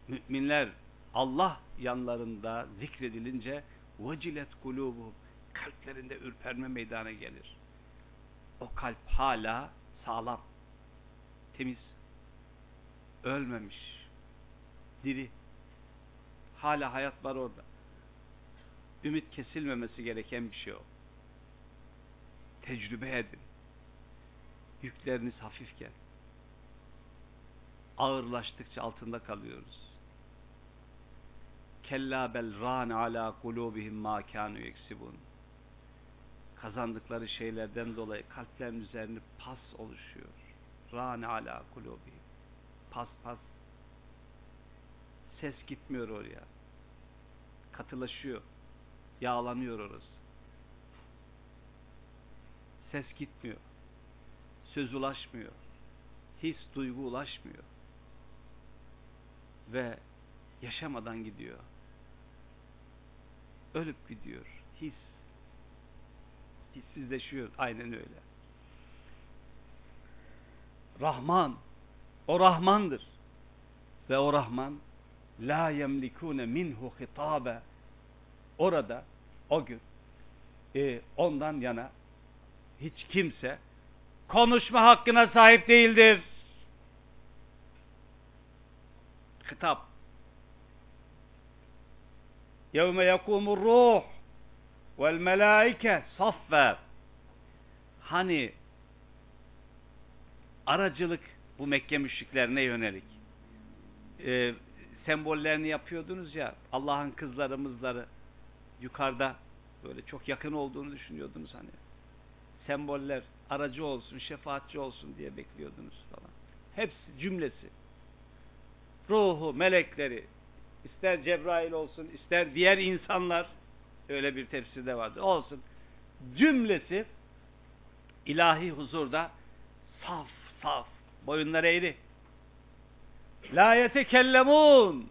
Müminler Allah yanlarında zikredilince vecilet kulûbuhum. Kalplerinde ürperme meydana gelir. O kalp hala sağlam, temiz, ölmemiş, diri, Hala hayat var orada. Ümit kesilmemesi gereken bir şey o. Tecrübe edin. Yükleriniz hafifken. Ağırlaştıkça altında kalıyoruz. Kella bel ran ala kulubihim ma kanu yeksibun. Kazandıkları şeylerden dolayı kalplerin üzerine pas oluşuyor. Ran ala kulubihim. Pas pas. Ses gitmiyor oraya. Katılaşıyor. Yağlanıyor orası. Ses gitmiyor. Söz ulaşmıyor. His, duygu ulaşmıyor. Ve yaşamadan gidiyor. Ölüp gidiyor. His. Hissizleşiyor. Aynen öyle. Rahman. O Rahmandır. Ve o Rahman la yemlikune minhu hitabe orada o gün e, ondan yana hiç kimse konuşma hakkına sahip değildir. Hitap. Yevme yakumur ruh vel melaike saffe. Hani aracılık bu Mekke müşriklerine yönelik. Ee, sembollerini yapıyordunuz ya Allah'ın kızları mızları yukarıda böyle çok yakın olduğunu düşünüyordunuz hani. Semboller aracı olsun, şefaatçi olsun diye bekliyordunuz falan. Hepsi cümlesi. Ruhu, melekleri, ister Cebrail olsun, ister diğer insanlar öyle bir tefsirde vardı. Olsun. Cümlesi ilahi huzurda saf saf boyunları eğri. La yetekellemun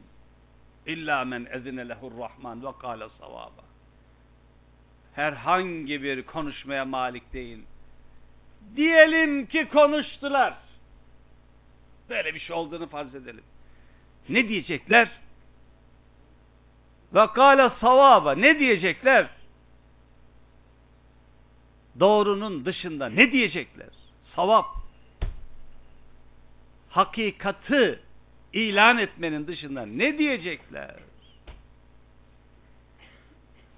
illa men ezine lehur rahman ve kâle savaba. Herhangi bir konuşmaya malik değil. Diyelim ki konuştular. Böyle bir şey olduğunu farz edelim. Ne diyecekler? Ve kâle savaba. Ne diyecekler? Doğrunun dışında ne diyecekler? Savap hakikatı ilan etmenin dışında ne diyecekler?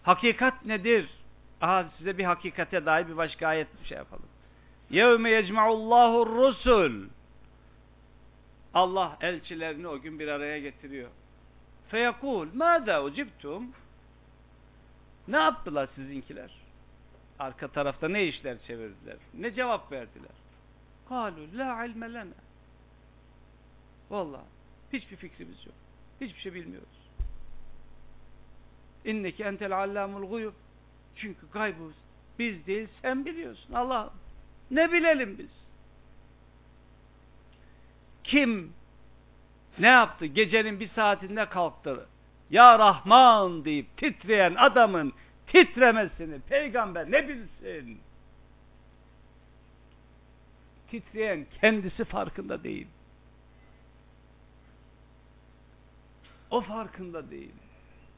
Hakikat nedir? Aha size bir hakikate dair bir başka ayet bir şey yapalım. Yevme yecma'ullahu rusul. Allah elçilerini o gün bir araya getiriyor. Feyekul mâzâ ucibtum? Ne yaptılar sizinkiler? Arka tarafta ne işler çevirdiler? Ne cevap verdiler? Kalu la ilme lena. Vallahi hiçbir fikrimiz yok. Hiçbir şey bilmiyoruz. İnneki entel allamul guyub. Çünkü gaybı biz değil sen biliyorsun Allah. Ne bilelim biz? Kim ne yaptı? Gecenin bir saatinde kalktı. Ya Rahman deyip titreyen adamın titremesini peygamber ne bilsin? Titreyen kendisi farkında değil. O farkında değil.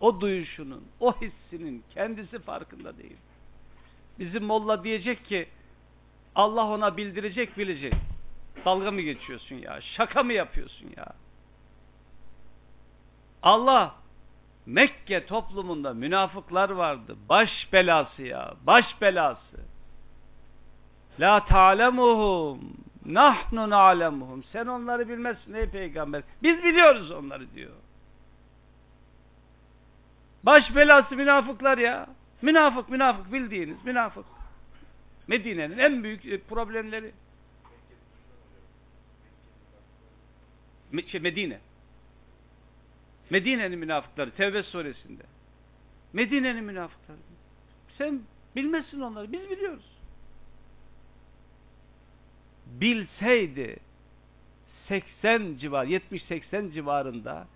O duyuşunun, o hissinin kendisi farkında değil. Bizim molla diyecek ki Allah ona bildirecek bilecek. Dalga mı geçiyorsun ya? Şaka mı yapıyorsun ya? Allah Mekke toplumunda münafıklar vardı. Baş belası ya. Baş belası. La ta'lemuhum. Nahnu na'lemuhum. Sen onları bilmezsin ey peygamber. Biz biliyoruz onları diyor. Baş belası münafıklar ya. Münafık münafık bildiğiniz münafık. Medine'nin en büyük e, problemleri. Şey, Medine. Medine'nin münafıkları Tevbe suresinde. Medine'nin münafıkları. Sen bilmezsin onları. Biz biliyoruz. Bilseydi 80 civar 70-80 civarında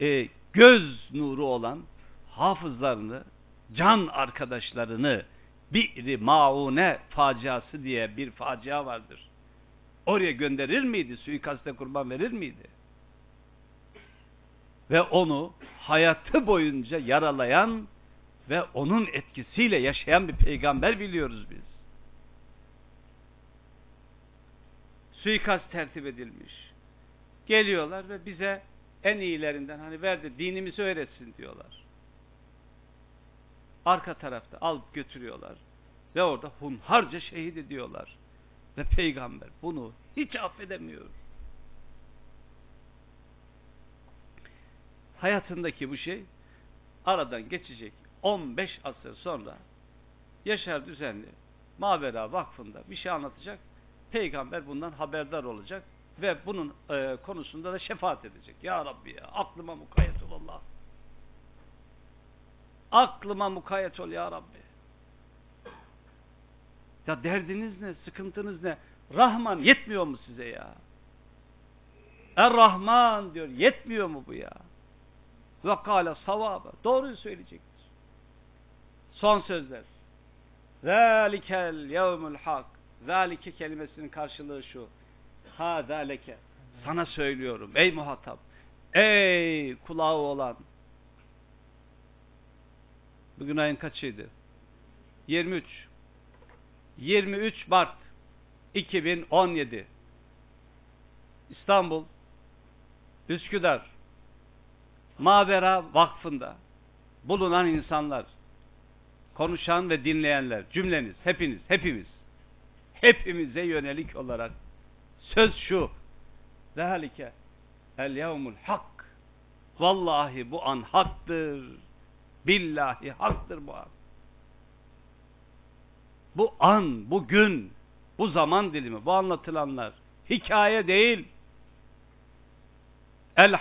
e, göz nuru olan hafızlarını, can arkadaşlarını bir maune faciası diye bir facia vardır. Oraya gönderir miydi? Suikaste kurban verir miydi? Ve onu hayatı boyunca yaralayan ve onun etkisiyle yaşayan bir peygamber biliyoruz biz. Suikast tertip edilmiş. Geliyorlar ve bize En iyilerinden hani ver de dinimizi öğretsin diyorlar. Arka tarafta alıp götürüyorlar. Ve orada hunharca şehit ediyorlar. Ve peygamber bunu hiç affedemiyor. Hayatındaki bu şey aradan geçecek 15 asır sonra Yaşar Düzenli Mavera Vakfı'nda bir şey anlatacak. Peygamber bundan haberdar olacak ve bunun e, konusunda da şefaat edecek. Ya Rabbi ya aklıma mukayyet ol Allah. Aklıma mukayyet ol ya Rabbi. Ya derdiniz ne? Sıkıntınız ne? Rahman yetmiyor mu size ya? Er-Rahman diyor. Yetmiyor mu bu ya? Ve kâle savâbe. Doğruyu söyleyecektir. Son sözler. Zâlikel yevmül hak. Zâlike kelimesinin karşılığı şu. Ha zâleke. Sana söylüyorum ey muhatap. Ey kulağı olan. Bugün ayın kaçıydı? 23. 23 Mart 2017 İstanbul Üsküdar Mavera Vakfı'nda bulunan insanlar konuşan ve dinleyenler cümleniz hepiniz hepimiz hepimize yönelik olarak söz şu Zalike el yevmul hak vallahi bu an haktır billahi haktır bu an bu an, bu gün, bu zaman dilimi, bu anlatılanlar hikaye değil. El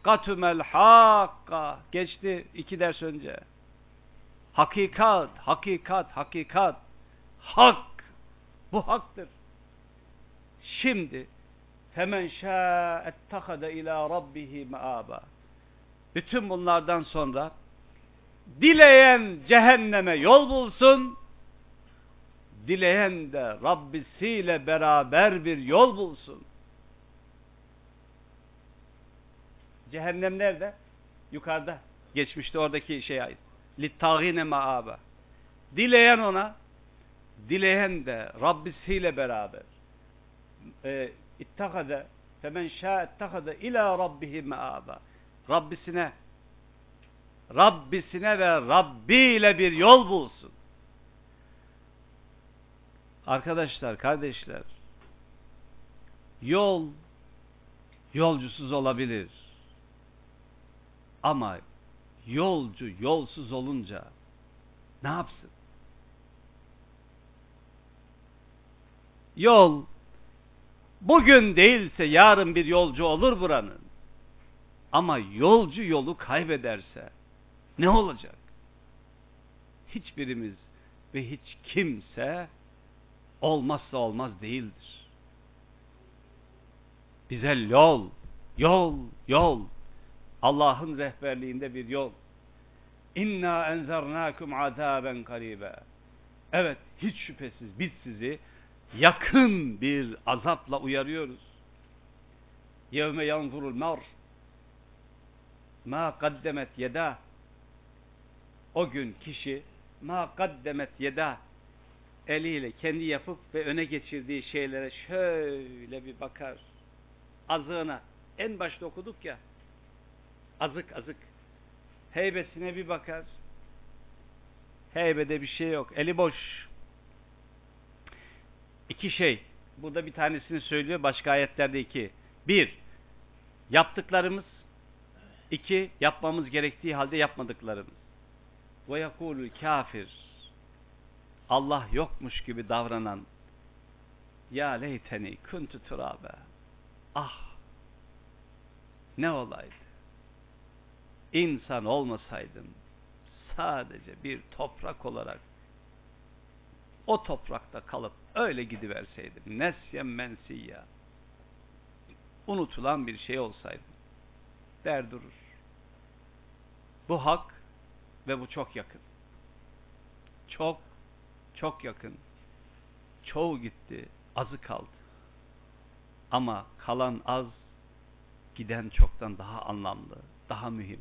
hakkatümel hakka geçti iki ders önce. Hakikat, hakikat, hakikat. Hak. Bu haktır. Şimdi femen şa'ettehade ila rabbihi maaba. Bütün bunlardan sonra Dileyen cehenneme yol bulsun, dileyen de Rabbisiyle beraber bir yol bulsun. Cehennem nerede? Yukarıda. Geçmişte oradaki şey ait. Littâgîne maâbe. Dileyen ona, dileyen de Rabbisiyle beraber. E, ittakade, femen şâ'ettakade ilâ rabbihi maâbe. Rabbisine Rabbisine ve Rabbi ile bir yol bulsun. Arkadaşlar, kardeşler, yol yolcusuz olabilir. Ama yolcu yolsuz olunca ne yapsın? Yol bugün değilse yarın bir yolcu olur buranın. Ama yolcu yolu kaybederse ne olacak? Hiçbirimiz ve hiç kimse olmazsa olmaz değildir. Bize yol, yol, yol. Allah'ın rehberliğinde bir yol. İnna enzernâkum azâben karibe. Evet, hiç şüphesiz biz sizi yakın bir azapla uyarıyoruz. Yevme yanzurul mar ma kaddemet yeda o gün kişi ma kaddemet yeda eliyle kendi yapıp ve öne geçirdiği şeylere şöyle bir bakar. Azığına en başta okuduk ya azık azık heybesine bir bakar. Heybede bir şey yok. Eli boş. İki şey. Burada bir tanesini söylüyor. Başka ayetlerde iki. Bir, yaptıklarımız. İki yapmamız gerektiği halde yapmadıklarımız. Ve yekulul kafir Allah yokmuş gibi davranan ya leyteni kuntu turabe ah ne olaydı? İnsan olmasaydım sadece bir toprak olarak o toprakta kalıp öyle gidiverseydim nesyen mensiyya unutulan bir şey olsaydım der durur bu hak ve bu çok yakın. Çok, çok yakın. Çoğu gitti, azı kaldı. Ama kalan az, giden çoktan daha anlamlı, daha mühim.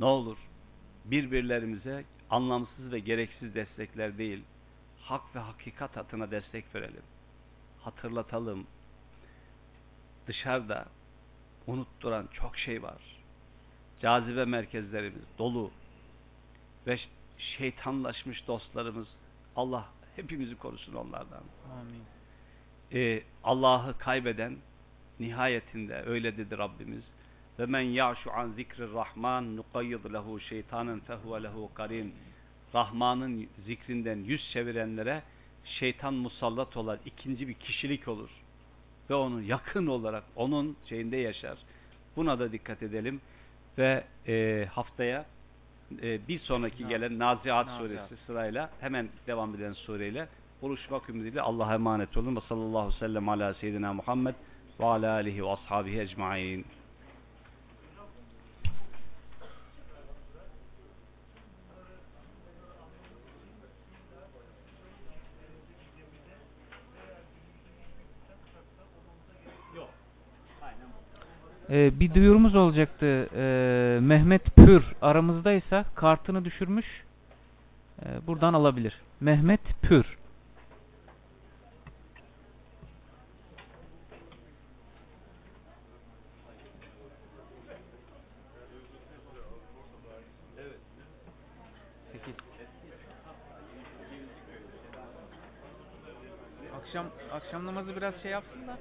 Ne olur birbirlerimize anlamsız ve gereksiz destekler değil, hak ve hakikat hatına destek verelim. Hatırlatalım. dışarıda unutturan çok şey var. Cazibe merkezlerimiz dolu ve şeytanlaşmış dostlarımız Allah hepimizi korusun onlardan. Amin. Ee, Allah'ı kaybeden nihayetinde öyle dedi Rabbimiz. Ve men ya'şu an zikrir rahman nuqayyid lehu şeytanen fehuve lehu karin. Rahman'ın zikrinden yüz çevirenlere şeytan musallat olan ikinci bir kişilik olur. Ve onun yakın olarak onun şeyinde yaşar. Buna da dikkat edelim. Ve e, haftaya e, bir sonraki gelen Naziat Naziat. suresi sırayla hemen devam eden sureyle buluşmak ümidiyle Allah'a emanet olun. Ve sallallahu aleyhi ve sellem ala seyyidina Muhammed ve ala alihi ve ashabihi ecmain. Ee, bir duyurumuz olacaktı. Ee, Mehmet Pür aramızdaysa kartını düşürmüş. Ee, buradan alabilir. Mehmet Pür. Akşam akşam namazı biraz şey yapsın da.